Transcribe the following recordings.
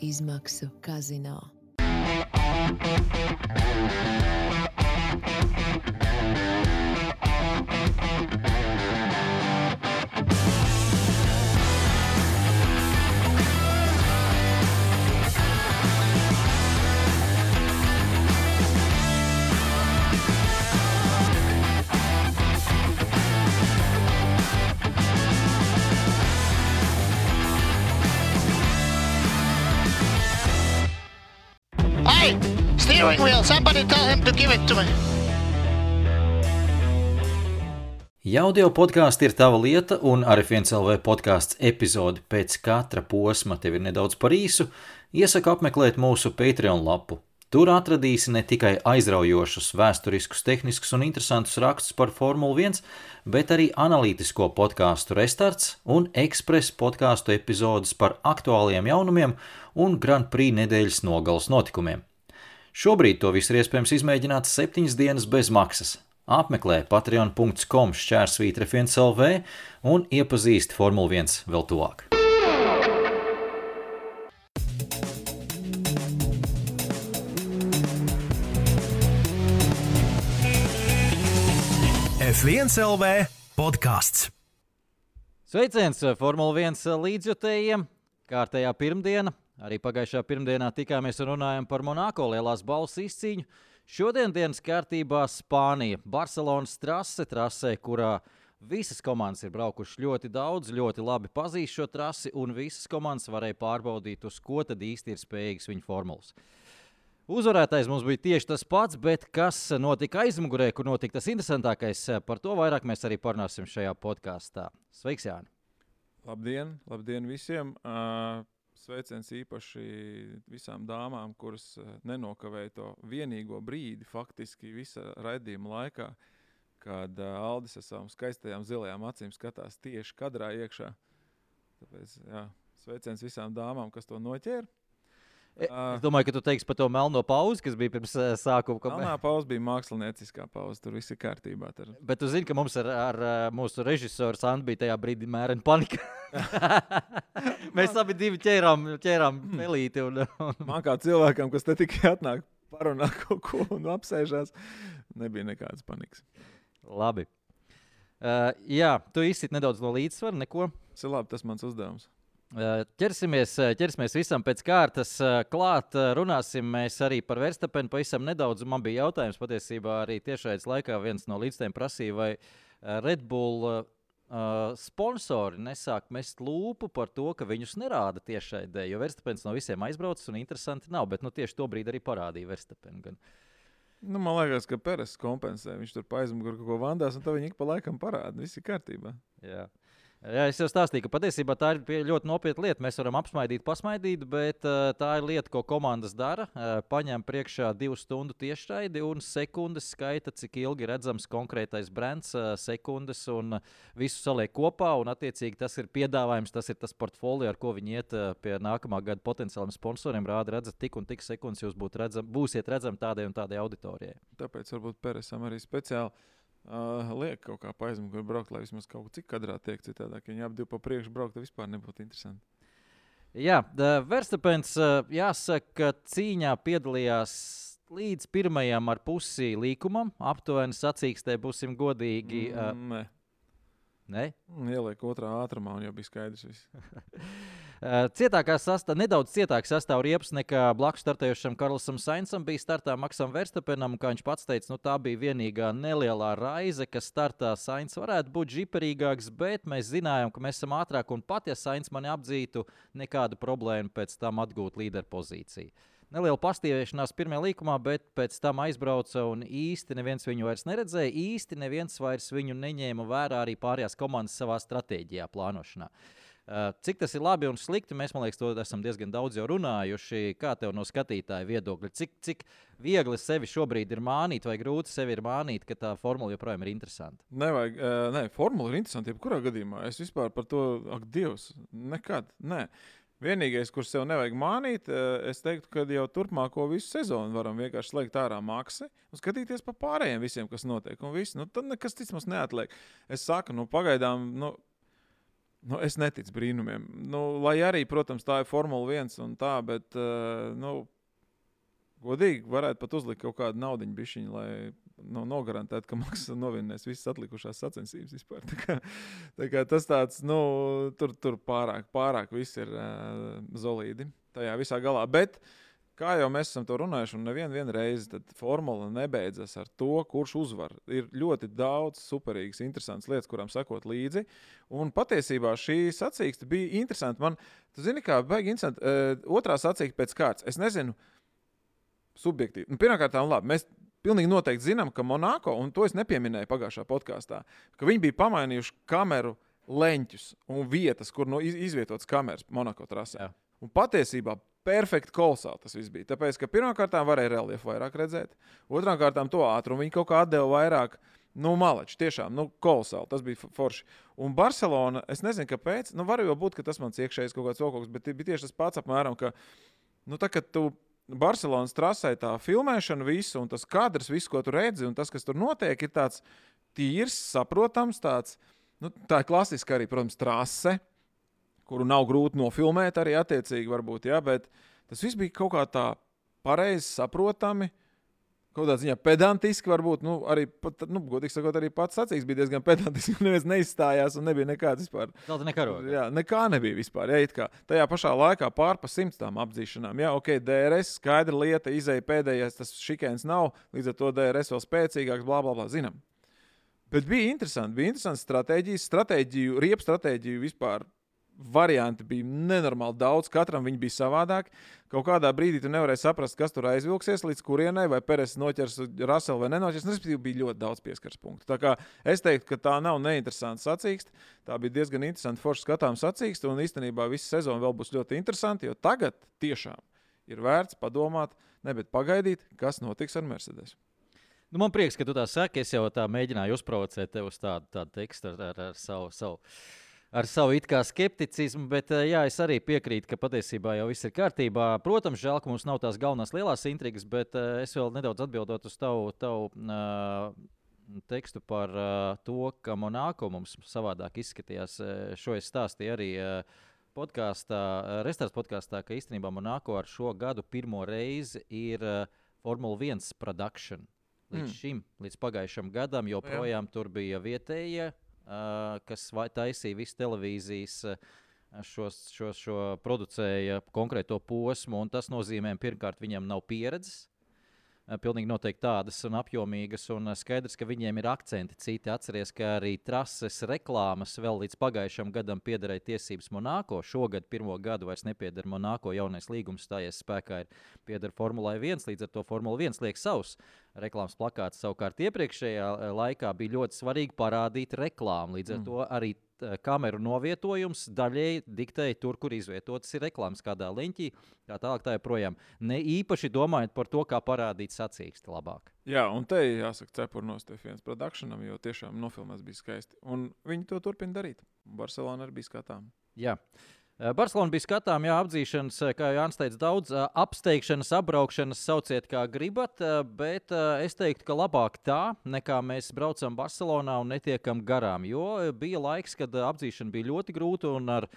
izmaksu kazino. Steering wheel! Somebody tell him to give it to me! Jaudio podkāsts ir tava lieta, un arī viens LV podkāsts epizodi pēc katra posma tev ir nedaudz par īsu. Iesaku apmeklēt mūsu Patreon lapu. Tur atradīsi ne tikai aizraujošus, vēsturiskus, tehniskus un interesantus rakstus par Formuli 1, bet arī analītisko podkāstu restarts un ekspresa podkāstu epizodes par aktuāliem jaunumiem un Grand Prix nedēļas nogalas notikumiem. Šobrīd to visu ir iespējams izmēģināt septiņas dienas bez maksas. Apmeklē patreon.com šķērsvītra FNCLV un iepazīsti Formuli 1 vēl tuvāk. F1 LV podkāsts. Sveiciens eh, Formule 1 līdzjutējiem! Kārtējā pirmdiena. Arī pagājušā pirmdienā tikāmies un runājām par Monako lielās balss izcīņu. Šodien dienas kārtībā Spānija, Barcelonas trase, trasē, kurā visas komandas ir braukušas ļoti daudz, ļoti labi pazīst šo trasi, un visas komandas varēja pārbaudīt, uz ko tad īsti ir spējīgas viņu formulas. Uzvarētājs mums bija tieši tas pats, bet kas notika aizmugurē, kur notika tas interesantākais, par to vairāk mēs arī parunāsim šajā podkāstā. Sveiks, Jāni! Labdien, labdien visiem! Uh, Sveiciens īpaši visām dāmām, kuras uh, nenokavēja to vienīgo brīdi, faktiski visa raidījuma laikā, kad uh, Aldis ar savām skaistajām zilajām acīm skatās tieši kadrā iekšā. Tāpēc, jā, sveiciens visām dāmām, kas to noķēra. E, Es domāju, ka tu teiksi par to melno pauzi, kas bija pirms eh, sākuma. ka- Melnā pauze bija mākslinieckā pauze, tur viss ir kārtībā. Tur. Bet tu zini, ka mums ar, ar eh, mūsu režisoru Sandu bija tajā brīdī mērena panika. Mēs abi divi ķērām, ķērām pelīti. Un, un, Man kā cilvēkam, kas te tikai atnāk, parunā kaut ko un apsēžās, nebija nekādas panikas. labi. Uh, jā, tu izsit nedaudz no līdzsvara, neko. Tas ir labi, tas mans uzdevums. Ķersimies, ķersimies visam pēc kārtas. Klāt runāsim arī par Verstapenu pavisam nedaudz. Man bija jautājums patiesībā arī tiešais laikā. Viens no līdzstiem prasīja, vai Red Bull uh, sponsori nesāk mest lūpu par to, ka viņus nerāda tiešraidē. Jo Verstapens no visiem aizbraucis un interesanti nav. Bet nu, tieši to brīdi arī parādīja Verstapenu. Gan. Nu, man liekas, ka Peres kompensē. Viņš tur aizmugurē kaut ko vandās, un tad viņi ik pa laikam parāda. Viss ir kārtībā. Jā. Jā, es jau stāstīju, ka patiesībā tā ir ļoti nopietna lieta. Mēs varam apsmaidīt, pasmaidīt, bet uh, tā ir lieta, ko komandas dara. Uh, paņem priekšā divu stundu tiešraidi un sekundes skaita, cik ilgi redzams konkrētais brands, uh, sekundes un visu saliek kopā. Un, attiecīgi, tas ir piedāvājums, tas ir tas portfolio, ar ko viņi iet pie nākamā gada potenciāliem sponsoriem. Rāda, redzat, tik un tik sekundes jūs redzam, būsiet redzami tādai un tādai auditorijai. Tāpēc varbūt Peresam arī speciāli uh, liek kaut kā aizmugurē braukt, lai vismaz kaut cik kadrā tiek citādāk. Ja abi pa priekšu braukt, tad vispār nebūtu interesanti. Jā, da- Verstapens, ā, jāsaka, cīņā piedalījās līdz pirmajam ar pusi līkumam. Aptuveni sacīkstē, būsim godīgi. Mm, nē. Ne? Mm, Ieliek otrā ātrumā, un jau bija skaidrs. Ā, Cietākā sastāvā, nedaudz cietāka sastāvā riepas nekā blakus startējošam Karlsam Sainsam bija startā Maksam Verstapenam. un Kā viņš pats teica, nu, tā bija vienīgā nelielā raize, kas startā Sains varētu būt žiperīgāks, bet mēs zinājām, ka mēs esam ātrāk un pat, ja Sains mani apdzītu, nekādu problēmu pēc tam atgūt līderu pozīciju. Neliela pastīvēšanās pirmajā līkumā, bet pēc tam aizbrauca un īsti neviens viņu vairs neredzēja. Īsti neviens vairs viņu neņēma vērā arī pārējās komandas savā stratēģijā, plānošanā. Uh, Cik tas ir labi un slikti, mēs man liekas, to esam diezgan daudz jau runājuši. Kā tev no skatītāja viedokļa, cik, cik viegli sevi šobrīd ir mānīt, vai grūti sevi ir mānīt, ka tā formula joprojām ir interesanta? Nevajag, uh, nē, formula ir interesanta. Jebkurā gadījumā es vispār par to, ak, Dievs, nekad. Nē. Vienīgais, kurš sev nevajag mānīt, eh, es teiktu, ka jau turpmāko visu sezonu varam vienkārši slēgt ārā maksi un skatīties pa pārējiem visiem, kas notiek. Un viss, nu, tad nekas cits mums neatliek. Es saku, nu, pagaidām, nu, Nu, es neticu brīnumiem. Nu, lai arī, protams, tā ir Formula 1 un tā, bet, uh, nu, godīgi, varētu pat uzlikt kaut kādu naudu bišķiņu, lai nu, nogarantētu, ka Maks novinnēs visas atlikušās sacensības vispār. Tā kā, tā kā tas tāds, nu, tur, tur pārāk, pārāk viss ir uh, zolīdi tajā visā galā. Bet, uh, Kā jau mēs esam to runājuši, un nevienu reizi formula nebeidzas ar to, kurš uzvar. Ir ļoti daudz superīgas, interesantas lietas, kurām sekot līdzi. Un patiesībā šī sacīkste bija interesanta. Man, tu zini, kā baigi interesanti. Uh, otrā sacīkste pēc kārtas. Es nezinu, subjektīvi. Nu, Pirmkārt, labi. Mēs pilnīgi noteikti zinām, ka Monako, un to es nepieminēju pagājušā podkāstā, ka viņi bija pamainījuši kameru leņķus un vietas, kur no izvietotas kameras Monako trasē. Jā. Un patiesībā perfekti kolosāli tas viss bija. Tāpēc, ka pirmkārt varēja reliefu vairāk redzēt, otrām kārtām to ātrumu viņi kaut kā atdeva vairāk. Nu, malači, tiešām, nu, kolosāli. Tas bija forši. Un Barcelona, es nezinu, kāpēc. Nu, var jau būt, ka tas mans iekšējais kaut kāds okoks, bet bija tieši tas pats apmēram, ka, nu, tā, kad tu Barcelonas trasē tā filmēšana, visu, un tas kadrs, visu, ko tu redzi, un tas, kas tur notiek, ir tāds tīrs, saprotams, tāds, nu, tā klasiska arī, protams, trase kuru nav grūti nofilmēt, arī attiecīgi, varbūt, ja, bet tas viss bija kaut kā tā pareizi saprotami. Kaut kādā ziņā pedantiski, varbūt nu, arī, pat, nu, godīgi sakot, arī pats sacīks bija diezgan pedantisks. Neviens neizstājās un nebija nekādas vispār. Zelta nekaroga. Jā, nekā nebija vispār. Jā, kā tajā pašā laikā pār pa simts tām apdzīšanām. Jā, ok, DRS skaidra lieta, izēja pēdējais, tas šikēns nav, līdz ar to DRS vēl spēcīgāks, bla, bla, bla, zinām. Bet bija interesanti, bija interesanti stratēģijas, stratēģiju, riepu stratēģiju vispār varianti bija nenormāli daudz, katram viņi bija savādāk. Kaut kādā brīdī tu nevarēji saprast, kas tur aizvilksies, līdz kurienai, vai Pēters noķers Raselu vai nenoķers. Nu, respektīvi, bija ļoti daudz pieskaras punktu. Tā kā es teiktu, ka tā nav neinteresanta sacīksta. Tā bija diezgan interesanta, forša skatāms sacīksta, un īstenībā visa sezona vēl būs ļoti interesanta, jo tagad tiešām ir vērts padomāt, nevis pagaidīt, kas notiks ar Mercedes. Nu, man prieks, ka tu tā saki. Es jau tā mēģināju uzprovocēt tevi uz tādu, tādu tekstu ar, ar, ar savu. savu ar savu it kā skepticismu, bet eh, jā, es arī piekrītu, ka patiesībā jau viss ir kārtībā. Protams, žēl, ka mums nav tās galvenās lielās intrigas, bet uh, es vēl nedaudz atbildot uz tavu, tavu uh, tekstu par uh, to, ka Monako mums savādāk izskatījās. Šo es stāstīju arī. Uh, podkāstā, Restorāns podkāstā, ka īstenībā Monako ar šo gadu pirmo reizi ir uh, Formula 1 produkcija. Līdz mm. šim, līdz pagājušam gadam, joprojām Jā. tur bija vietējie kas taisīja visu televīzijas. Šos, šo, šo producēja konkrēto posmu, un tas nozīmē, pirmkārt, viņam nav pieredzes, pilnīgi noteikti tādas un apjomīgas. Un skaidrs, ka viņiem ir akcenti citi. Atcerieties, ka arī trases reklāmas vēl līdz pagājušam gadam piederēja tiesības Monako. Šogad pirmo gadu vairs nepieder Monako. Jaunais līgums stājies spēkā ir pieder Formulai 1, līdz ar to Formula 1 liek savus reklāmas plakāts. Savukārt iepriekšējā eh, laikā bija ļoti svarīgi parādīt reklāmu. Līdz ar mm. to arī eh, kameru novietojums daļēji diktēja tur, kur izvietotas ir reklāmas, kādā leņķī, kā tālāk tā joprojām. Ne īpaši domājot par to, kā parādīt sacīksti labāk. Jā, un te jāsaka, cepurnos Stefans produkcijam, jo tiešām nofilmēts bija skaisti. Un viņi to turpina darīt. Barcelona arī bija skatām. Jā. Eh, Barcelona bija skatām, jā, apdzīšanas, eh, kā Jānis teica, daudz eh, apsteigšanas, apbraukšanas, sauciet kā gribat, bet es teiktu, ka labāk tā, nekā mēs braucam Barcelonā un netiekam garām. Jo bija laiks, kad apdzīšana bija ļoti grūta un ar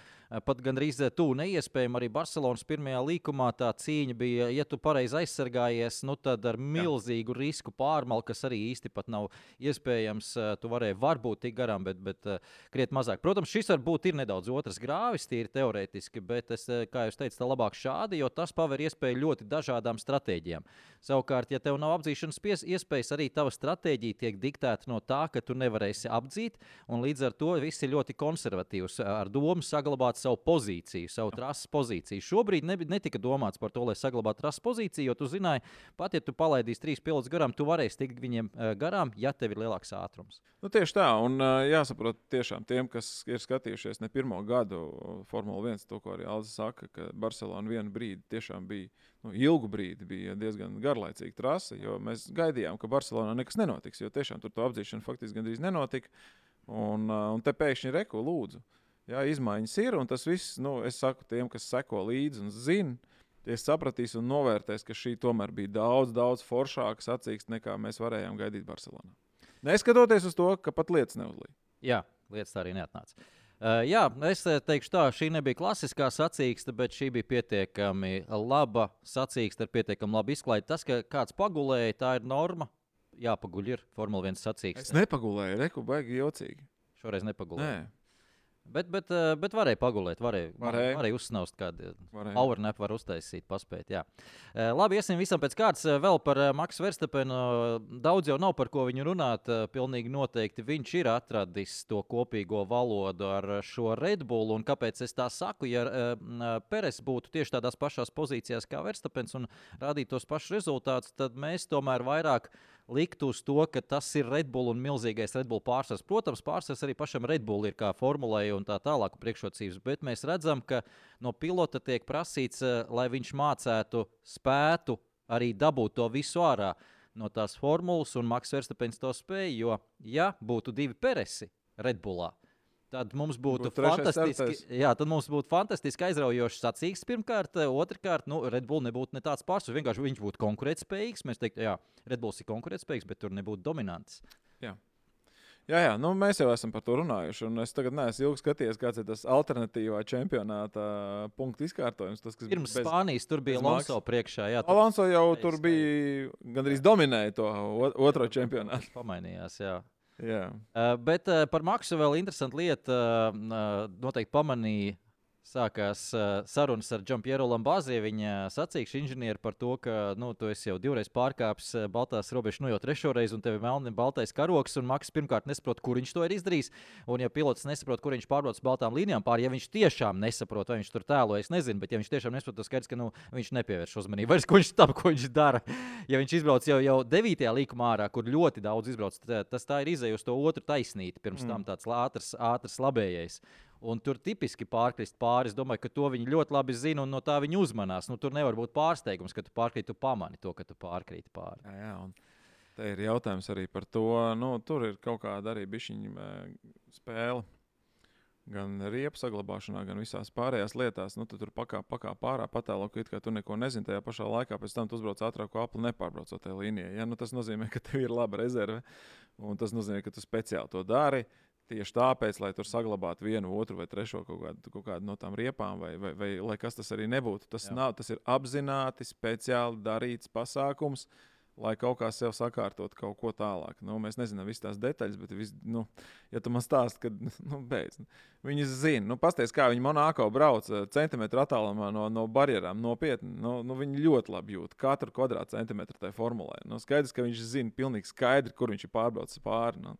pat gandrīz tuvu neiespējami arī Barcelonas pirmajā līkumā tā cīņa bija, ja tu pareizi aizsargājies, nu tad ar milzīgu jā. risku pārmalu, kas arī īsti pat nav iespējams. Tu varēji varbūt tik garām, bet, bet krietni mazāk. Protams, šis varbūt ir nedaudz otrs grāvis, tīri teorētiski bet es, eh, kā jau teicu, tā labāk šādi, jo tas paver iespēju ļoti dažādām stratēģijām. Savukārt, ja tev nav apdzīšanas pies, iespējas, arī tava stratēģija tiek diktēta no tā, ka tu nevarēsi apdzīt, un līdz ar to viss ir ļoti konservatīvs, ar domu saglabāt savu pozīciju, savu trases pozīciju. Šobrīd ne, netika domāts par to, lai saglabātu trases pozīciju, jo tu zināji, pat ja tu palaidīsi trīs pilotus garām, tu varēsi tikt viņiem garām, ja tev ir lielāks ātrums. Nu, tieši tā, un jāsaprot tiešām tiem, kas ir skatījušies ne pirmo gadu Formule 1 viens, to, ko arī Alza saka, ka Barcelona vienu brīdi tiešām bija, nu, ilgu brīdi bija diezgan garlaicīga trase, jo mēs gaidījām, ka Barcelonā nekas nenotiks, jo tiešām tur to apdzīšana faktiski gandrīz nenotika. Un, un te pēkšņi reku lūdzu. Jā, izmaiņas ir, un tas viss, nu, es saku tiem, kas seko līdzi un zina, tie sapratīs un novērtēs, ka šī tomēr bija daudz, daudz foršāka sacīksts, nekā mēs varējām gaidīt Barcelonā. Neskatoties uz to, ka pat lietas neuzlīd. Jā, lietas tā arī neatnāca. Uh, jā, es eh, teikšu tā, šī nebija klasiskā sacīksta, bet šī bija pietiekami laba sacīksta ar pietiekami labu izklaidi. Tas, ka kāds pagulēja, tā ir norma. Jāpaguļ ir Formule 1 Es sacīksta. nepagulēju, reku baigi jocīgi. Šoreiz nepagulēja. Nē, Bet, bet, eh, bet varēja pagulēt, varēja, Varēja. varēja uzsnaust kādu varēja. powernap, var uztaisīt, paspēt. Jā. Eh, Labi, iesim visam pēc kārtas. Eh, Vēl par eh, Maksu Verstapenu. Daudz jau nav par ko viņu runāt. eh, Pilnīgi noteikti viņš ir atradis to kopīgo valodu ar eh, šo Red Bull. Un kāpēc es tā saku? Ja eh, eh, Peres būtu tieši tādās pašās pozīcijās kā Verstapens un rādītu tos pašus rezultātus, tad mēs tomēr vairāk likt uz to, ka tas ir Red Bull un milzīgais Red Bull pārsvars. Protams, pārsvars arī pašam Red Bull ir kā formulēja un tā tālāk priekšrocības, bet mēs redzam, ka no pilota tiek prasīts, eh, lai viņš mācētu, spētu arī dabūt to visu ārā no tās formulas, un Maks Verstapens to spēja. Jo, ja būtu divi peresi Red Bullā, tad mums būtu, trešais fantastiski, jā, tad mums būtu fantastiski aizraujošs sacīks. Pirmkārt, eh, otrkārt, nu, Red Bull nebūtu ne tāds pārsvars. Vienkārši viņš būtu konkurētspējīgs. Mēs teiktu, jā, Red Bulls ir konkurētspējīgs, bet tur nebūtu dominants. Jā, jā nu, mēs jau esam par to runājuši. un Es tagad neesmu ilgi skatījies, kāds ir tas alternatīvā čempionāta punktu izkārtojums. Tas, Pirms bez- Spānijas tur bija. Alonso priekšā. Jā, tur Alonso jau tur bija gandrīz dominēja to otro čempionātu. pamainījās. Jā. Uh, bet uh, par maksu vēl interesanta lieta. Uh, noteikti pamanīja, sākās uh, sarunas ar Džampiero Lambāziju, viņa sacīkšu inženieri par to, ka nu, tu esi jau divreiz pārkāpis uh, Baltās robežas, nu jau trešo reizi, un tev ir melni baltais karoks, un Maks pirmkārt nesaprot, kur viņš to ir izdarījis. Un, ja pilots nesaprot, kur viņš pārbrauc baltām līnijām pāri, ja viņš tiešām nesaprot, vai viņš tur tēlo, es nezinu, bet ja viņš tiešām nesaprot, tad skaidrs, ka nu, viņš nepievērš uzmanību vairs, ko viņš tam, ko viņš dara. Ja viņš izbrauc jau, jau 9. līkumā ārā, kur ļoti daudz izbrauc, tad tas tā ir izēja uz to otru taisnīti, pirms tam tāds ātrs, ātrs labējais. Un tur tipiski pārkrist pāri. Es domāju, ka to viņi ļoti labi zina un no tā viņi uzmanās. Nu, tur nevar būt pārsteigums, ka tu pārkrīt, tu pamani to, ka tu pārkrīt pāri. Jā, jā, un te ir jautājums arī par to, nu, tur ir kaut kāda arī bišķiņa spēle. Gan riepu saglabāšanā, gan visās pārējās lietās. Nu, tu tur pakāpē pakā pārā, patēlo, ka it kā tu neko nezini. Tajā pašā laikā pēc tam tu uzbrauc ātrāko apli, nepārbraucot tajā līnijā. Ja? Nu, tas nozīmē, ka tev ir laba rezerve, un tas nozīmē, ka tu speciāli to dari. Tieši tāpēc, lai tur saglabātu vienu, otru vai trešo kaut kādu, kaut kādu no tām riepām, vai, vai, vai lai kas tas arī nebūtu. Tas, Jā. nav, tas ir apzināti, speciāli darīts pasākums, lai kaut kā sev sakārtot kaut ko tālāk. Nu, mēs nezinām visas tās detaļas, bet, vis, nu, ja tu man stāsti, ka nu, beidz, viņi zina, nu, pasties, kā viņi Monako brauc eh, centimetru attālumā no, no barjerām, nopietni. Nu, nu, viņi ļoti labi jūt katru kvadrātcentimetru tajā formulē. Nu, skaidrs, ka viņš zina pilnīgi skaidri, kur viņš ir pārbraucis pāri. Nu.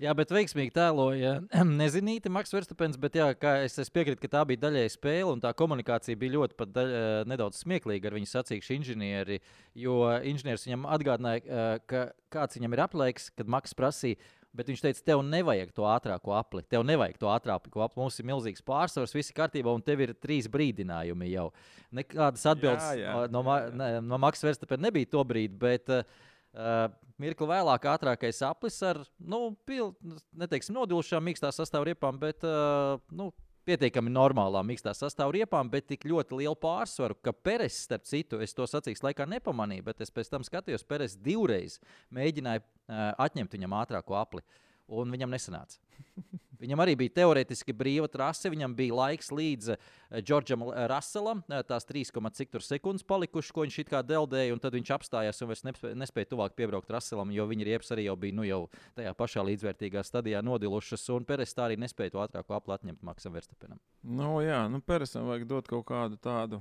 Jā, bet veiksmīgi tēloja nezinīti Maks Verstapens, bet jā, es, es piekrītu, ka tā bija daļēji spēle, un tā komunikācija bija ļoti pat daļ, eh, nedaudz smieklīga ar viņu sacīkšu inženieri, jo inženieris viņam atgādināja, eh, ka kāds viņam ir aplēks, kad Maks prasīja, bet viņš teica, tev nevajag to ātrāko apli, tev nevajag to ātrāko apli, mums ir milzīgs pārsvars, viss ir kārtībā, un tev ir trīs brīdinājumi jau. Nekādas atbildes Jā, jā, no, no, jā, jā. ne, no Maks Verstapena nebija to brīdi, bet uh, Uh, mirkli vēlāk, ātrākais aplis ar, nu, pil, neteiksim, nodilušām mīkstā sastāvriepām, bet uh, nu, pietiekami normālām mīkstā sastāvriepām, bet tik ļoti lielu pārsvaru, ka Peres, starp citu, es to sacīks laikā nepamanīju, bet es pēc tam skatījos, Peres divreiz mēģināja uh, atņemt viņam ātrāko apli, un viņam nesanāca. Viņam arī bija teorētiski brīva trase. Viņam bija laiks līdz uh, Džordžam Russellam. Uh, tās 3, cik tur sekundes palikušas, ko viņš it kā deldēja. un Tad viņš apstājās un vairs nespēja, tuvāk piebraukt Russellam, jo viņa riepas arī jau bija nu, jau tajā pašā līdzvērtīgā stadijā nodilušas. Un Peres tā arī nespēja to ātrāko apli atņemt Maksam Verstapenam. Nu, jā, nu, Peresam vajag dot kaut kādu tādu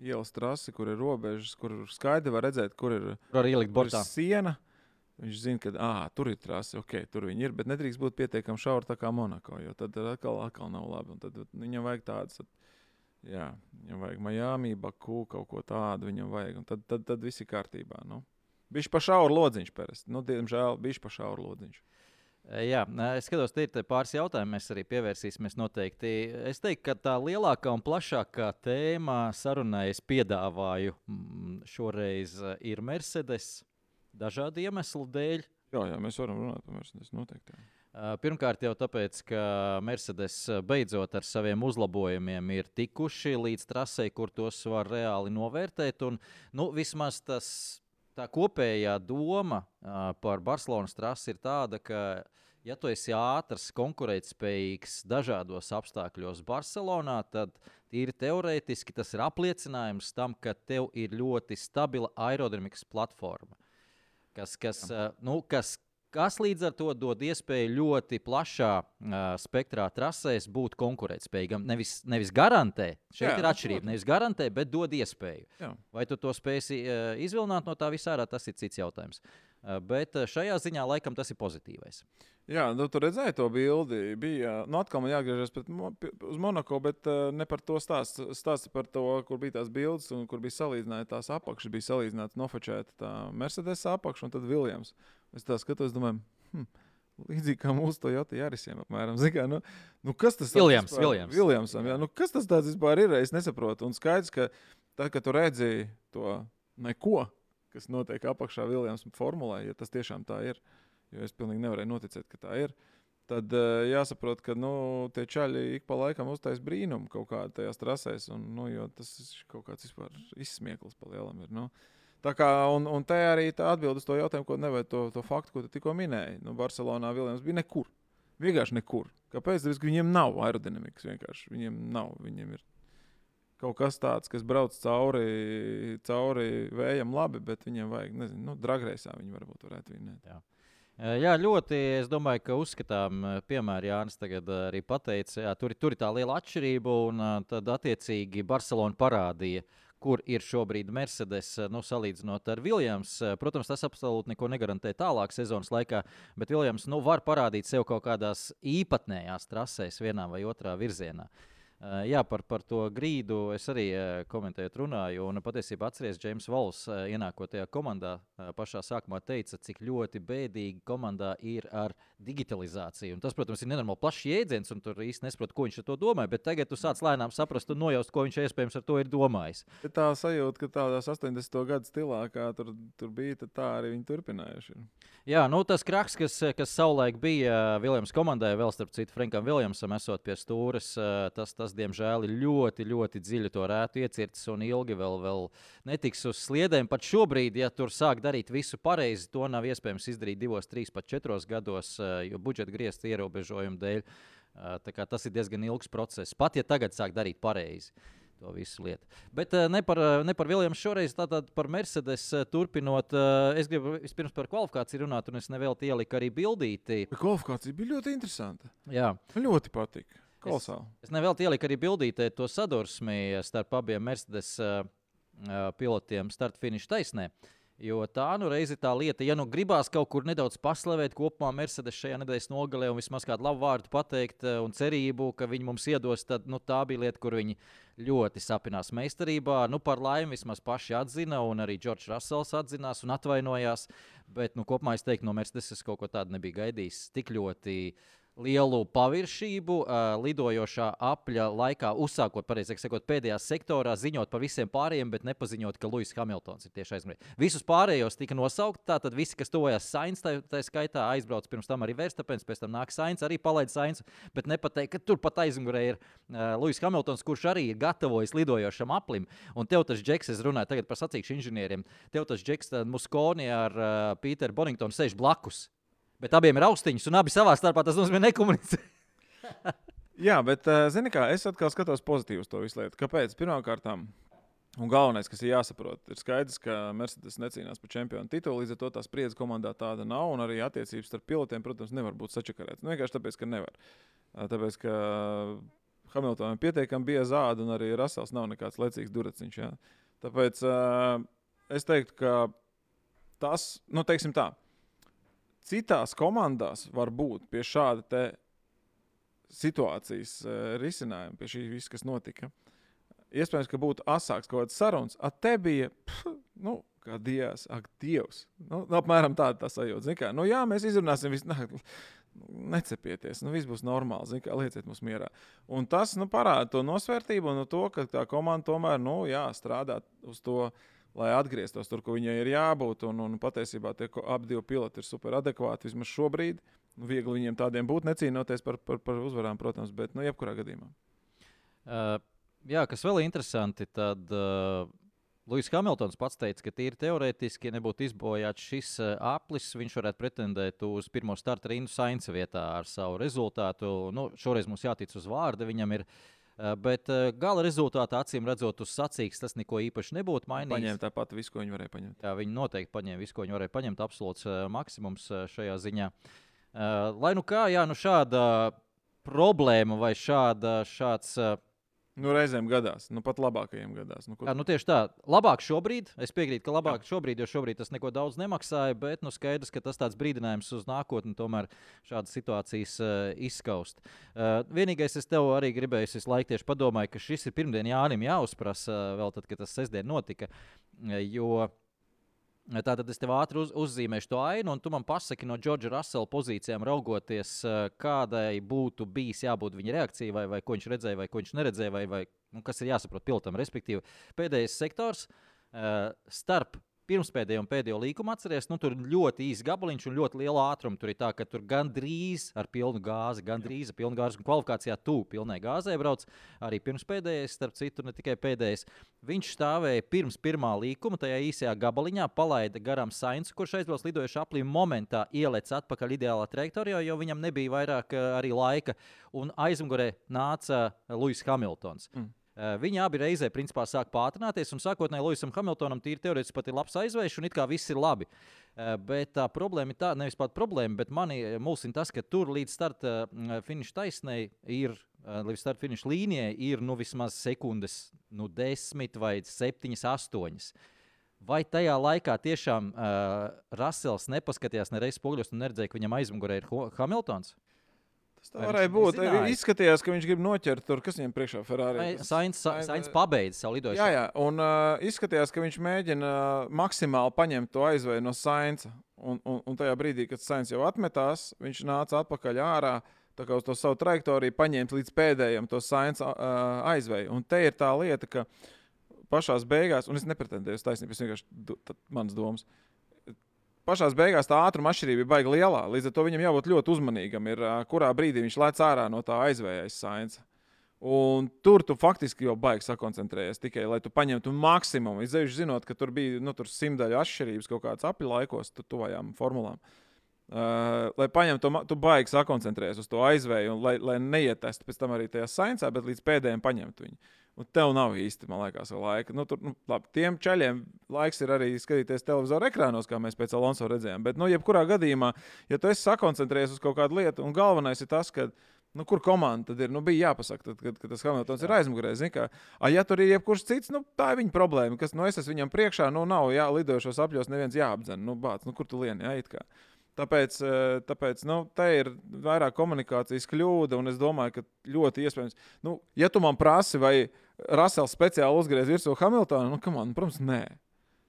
ielas trasi, kur ir robežas, kur skaidri var redzēt, kur ir, Tur arī ielikt kur ir bortā. siena. Viņš zina, ka ah, tur ir trase, ok, tur viņi ir, bet nedrīkst būt pietiekami šaura tā kā Monako, jo tad atkal, atkal nav labi. un Tad viņam vajag tādas, jā, viņam vajag Miami, Baku, kaut ko tādu viņam vajag, un tad, tad, tad viss ir kārtībā. Nu. Bišķi pa šauru lodziņš, Peres. Nu, diemžēl, bišķi pa šauru lodziņš. Jā, es skatos, te ir pāris jautājumi. Mēs arī pievērsīsimies noteikti. Es teiktu, ka tā lielākā un plašākā tēma sarunai es piedāvāju mm, šoreiz ir Mercedes dažādu iemeslu dēļ. Jā, jā, mēs varam runāt par Mercedes noteikti. Jā. Pirmkārt, jau tāpēc, ka Mercedes beidzot ar saviem uzlabojumiem ir tikuši līdz trasei, kur tos var reāli novērtēt. Un, nu, vismaz tas, tā kopējā doma par Barcelonas trasi ir tāda, ka, ja tu esi ātrs, konkurētspējīgs dažādos apstākļos Barcelonā, tad tīri teorētiski tas ir apliecinājums tam, ka tev ir ļoti stabila aerodinamikas platforma, kas, kas, uh, nu, kas, kas līdz ar to dod iespēju ļoti plašā uh, spektrā trasēs būt konkurētspējīgam. Nevis, nevis garantē, šeit Jā, ir atšķirība, protams. nevis garantē, bet dod iespēju. Jā. Vai tu to spēsi uh, izvilināt no tā visā, tas ir cits jautājums. Uh, bet uh, šajā ziņā laikam tas ir pozitīvais. Jā, nu, tur redzēja to bildi. Bija, nu, atkal man jāatgriežas pret uz Monako, bet uh, ne par to stāst. Stāsts par to, kur bija tās bildes un kur bija salīdzināta tās apakšas. Bija salīdzināta nofočēta tā Mercedes apakša un tad Viljams. Es tā skatos, domāju, hm, līdzīgi kā mūsu Toyota Jārisiem. Apmēram. Kā, nu, nu, kas tas tāds Viljams, Viljams. Viljamsam, jā, nu, kas tas tāds vispār ir? Es nesaprotu. Un skaidrs, ka tad, kad tu redzēji to neko, kas notiek apakšā Viljams formulē, ja tas tiešām tā ir, jo es pilnīgi nevarēju noticēt, ka tā ir. Tad uh, jāsaprot, ka nu, tie čaļi ik pa laikam uztais brīnumu kaut kādā tajās trasēs, un nu, tas ir kaut kāds vispār izsmieklis pa lielam. Ir, nu. Tā kā, un, un te arī tā atbild uz to jautājumu, ko nevajag to, to faktu, ko tu tikko minēji. Nu, Barcelonā Viljams bija nekur. Vienkārši nekur. Kāpēc? Tāpēc, ka viņiem nav aerodinamikas. Vienkārši viņiem nav. Viņiem ir kaut kas tāds, kas brauc cauri, cauri vējam, labi, bet viņiem vajag, nezinu, nu, dragreisā viņi varbūt varētu vinēt. Uh, Jā, ļoti. Es domāju, ka uzskatām, uh, piemēram, Jānis tagad uh, arī pateica, jā, tur, tur ir tā liela atšķirība, un tad attiecīgi Barcelona parādīja. Kur ir šobrīd Mercedes, nu, salīdzinot ar Viljams? Protams, tas absolūti neko negarantē tālāk sezonas laikā, bet Viljams nu, var parādīt sev kaut kādās īpatnējās trasēs, vienā vai otrā virzienā. Uh, jā, par, par to grīdu es arī uh, komentēju, runāju. Un patiesībā atceries, Džeims Vols, uh, ienākot tajā komandā, uh, pašā sākumā teica, cik ļoti bēdīgi komandā ir ar digitalizāciju. Un tas, protams, ir nenormāli plašs jēdziens, un tur īsti nesaprot, ko viņš ar to domā. Bet tagad tu sāc lēnām saprast un nojaust, ko viņš iespējams ar to ir domājis. Tā sajūta, ka tādā 80. gada stilā, kā tur, tur bija, tā arī viņi turpinājuši. Jā, nu, tas kraks, kas, kas savulaik bija Viljams komandai, vēl starp citu, Frankam Viljamsam, esot pie stūres, eh, tas, tas diemžēl, ir ļoti, ļoti dziļi to rētu iecirts un ilgi vēl, vēl netiks uz sliedēm. Pat šobrīd, ja tur sāk darīt visu pareizi, to nav iespējams izdarīt divos, trīs, pat četros gados, eh, jo budžeta griezta ierobežojumu dēļ. Eh, Tas ir diezgan ilgs process. Pat ja tagad sāk darīt pareizi. To visu lietu. Bet uh, ne par, eh, ne par Viljamu šoreiz, tātad par Mercedes turpinot. Es gribu vispirms par kvalifikāciju runāt, un es nevēlu ielikt arī bildīti. Bet kvalifikācija bija ļoti interesanta. Jā, Man ļoti patika. Kolosāli. Es nevēlu ielikt arī bildītē to sadursmi starp abiem Mercedes uh, uh, pilotiem starta-finiša taisnē. Jo tā nu reiz ir tā lieta, ja nu gribās kaut kur nedaudz paslavēt kopumā Mercedes šajā nedēļas nogalē un vismaz kādu labu vārdu pateikt uh, un cerību, ka viņi mums iedos, tad nu, tā bija lieta, kur viņi ļoti sapinās meistarībā. Nu, par laimi vismaz paši atzina, un arī Džordžs Rasels atzinās un atvainojās. Bet nu, kopumā es teiktu, no Mercedes es kaut ko tādu nebiju gaidījis. Tik ļoti lielu paviršību uh, lidojošā apļa laikā, uzsākot, pareizāk sakot, pēdējā sektorā, ziņot par visiem pārējiem, bet nepaziņot, ka Lūsis Hamiltons ir tieši aizmirsts. Visus pārējos tika nosaukti, tātad visi, kas tojās Sainz, tā, tā skaitā aizbrauc pirms tam arī Verstapens, pēc tam nāk Sainz, arī palaid Sainz, bet nepateikt, ka tur pat aizmugurē ir uh, Lūsis Hamiltons, kurš arī ir gatavojis lidojošam aplim. Un tev tas džeks, es runāju tagad par sacīkšu inženieriem, tev tas džeks Muskoni ar uh, Pīteru Boningtonu sēž blakus. Bet abiem ir austiņas, un abi savā starpā tas nozīmē nekomunicēt. Jā, bet, uh, zini, kā es atkal skatos pozitīvi uz to visu lietu. Kāpēc? Pirmkārt, un galvenais, kas ir jāsaprot, ir skaidrs, ka Mercedes necīnās par čempionu titulu. Līdz ar to tā spriedze komandā tāda nav, un arī attiecības starp pilotiem, protams, nevar būt sačakarētas. Nu, vienkārši tāpēc, ka nevar. Uh, Tāpēc, ka Hamiltonam pietiekami bija zāda, un arī Rasels nav nekāds lecīgs dureciņš. Jā. Tāpēc uh, es teiktu, ka tas, nu, teiksim tā, citās komandās var būt pie šāda situācijas uh, risinājuma, pie šī viss, kas notika. Iespējams, ka būtu asāks kaut kāds sarunas. A te bija, pf, nu, kā dievs, ak, dievs. Nu, apmēram tāda tā sajūta. Zini Kā, nu, jā, mēs izrunāsim visu. Nā, necepieties, nu, viss būs normāli. Zini Kā, lieciet mums mierā. Un tas nu, parāda to nosvērtību un to, ka tā komanda tomēr nu, jā, strādā uz to. Lai atgrieztos tur, kur viņai ir jābūt. Un, un patiesībā tie abi divi piloti ir super adekvāti vismaz šobrīd. Viegli viņiem tādiem būt, necīnoties par, par, par uzvarām, protams, bet, nu, jebkurā gadījumā. Uh, jā, kas vēl ir interesanti, tad uh, Lūsis Hamiltons pats teica, ka tīri teorētiski, ja nebūtu izbojāts šis uh, aplis, viņš varētu pretendēt uz pirmo starta rindu Sainz vietā ar savu rezultātu. Nu, šoreiz mums jātic uz vārda. Viņam ir uh, Bet gala rezultātā, acīm redzot, uz sacīks tas neko īpaši nebūtu mainījis. Paņēma tāpat visu, ko viņi varēja paņemt. Jā, viņi noteikti paņēma visu, ko viņi varēja paņemt. Absolūts maksimums šajā ziņā. Lai nu kā, jā, nu šāda problēma vai šāda, šāds. Uh, Nu, reizēm gadās, nu pat labākajiem gadās. Nu, ko... Jā, nu tieši tā. Labāk šobrīd, es piekrītu, ka labāk Jā. šobrīd, jo šobrīd tas neko daudz nemaksāja, bet nu, skaidrs, ka tas tāds brīdinājums uz nākotni tomēr šādas situācijas uh, izskaust. Uh, vienīgais, es tev arī gribēju, es laiku tieši padomāju, ka šis ir pirmdien Jānim jāuzprasa, uh, vēl tad, kad tas sestdien notika. Uh, jo Tātad es tev ātri uz, uzzīmēšu to ainu, un tu man pasaki no Džordža Rasela pozīcijām, raugoties, kādai būtu bijis jābūt viņa reakcijai, vai, vai ko viņš redzēja, vai ko viņš neredzēja, vai, vai nu, kas ir jāsaprot pilotam. Respektīvi, pēdējais sektors uh, starp pirmspēdējo un pēdējo līkumu atceries, nu, tur ļoti īsts gabaliņš un ļoti liela ātruma. Tur ir tā, ka tur gandrīz ar pilnu gāzi, gandrīz ar pilnu gāzi, un kvalifikācijā tu pilnai gāzē brauc. Arī pirmspēdējais, starp citu, ne tikai pēdējais. Viņš stāvēja pirms pirmā līkuma, tajā īsajā gabaliņā, palaida garām Sainzu, kurš aizbrauc lidojuši aplī momentā, ielec atpakaļ ideālā trajektorijā, jo viņam nebija vairāk eh, arī laika, un aizmugurē nāca Lūsis Hamiltons. Mm. Eh, viņi abi reizē principā sāk pātrināties, un sākotnēji Luisam Hamiltonam tīri teorētiski pat ir labs aizvējš, un it kā viss ir labi. Eh, bet tā problēma ir tā, nevis pat problēma, bet mani mulsina tas, ka tur līdz starta finiša taisnei ir, eh, līdz starta finiša līnijai ir nu, vismaz sekundes, nu, desmit vai septiņas, astoņas. Vai tajā laikā tiešām uh, Rasels nepaskatījās ne reizes spoguļos un neredzēja, ka viņam aizmugurē ir Hamiltons? Tas tā varēja būt. Izskatījās, ka viņš grib noķert tur, kas viņam priekšā Ferrari. Sainz, Sainz pabeidza savu lidošanu. Jā, jā, un uh, izskatījās, ka viņš mēģina uh, maksimāli paņemt to aizvēju no Sainza. Un, un, un tajā brīdī, kad Sainz jau atmetās, viņš nāca atpakaļ ārā. Tā kā uz to savu trajektoriju paņemt līdz pēdējiem to Sainz uh, aizvēju. Un te ir tā lieta, ka pašā beigās, un es nepretendēju uz taisnību, es vienkārši manas domas. Uh, pašā beigās tā ātruma atšķirība ir baigta lielā. Līdz ar to viņam jābūt ļoti uzmanīgam, ir, kurā brīdī viņš lec ārā no tā aizvējais sainca. Un tur tu faktiski jau baigi sakoncentrējies tikai, lai tu paņemtu maksimumu. Izdevies zinot, ka tur bija nu, simtaļu atšķirības kaut kādas apli laikos, tu tuvajām formulām. Uh, lai paņemtu to, tu baigi sakoncentrējies uz to aizvēju, un lai, lai neietestu pēc tam arī tajā saincā, bet līdz pēdējiem paņemtu viņu. Un tev nav īsti, man liekas, laika. Nu, tur, nu, labi, tiem ceļiem laiks ir arī skatīties televizoru ekrānos, kā mēs pēc Alonso redzējām. Bet, nu, jebkurā gadījumā, ja tu esi sakoncentrējies uz kaut kādu lietu, un galvenais ir tas, ka Nu, kur komanda tad ir? Nu, bija jāpasaka, tad, kad, kad tas Hamiltons ir aizmugurē. Ja tur ir jebkurš cits, nu, tā ir viņa problēma. Kas, nu, es esmu viņam priekšā, nu, nav jā, lidojošos apļos, neviens jāapdzen. Nu, bāc, nu, kur tu lieni? Jā, Tāpēc, eh, tāpēc nu, te ir vairāk komunikācijas kļūda, un es domāju, ka ļoti iespējams, nu, ja tu man prasi, vai Rasels speciāli uzgriez virsū Hamiltonu, nu, man, protams, nē.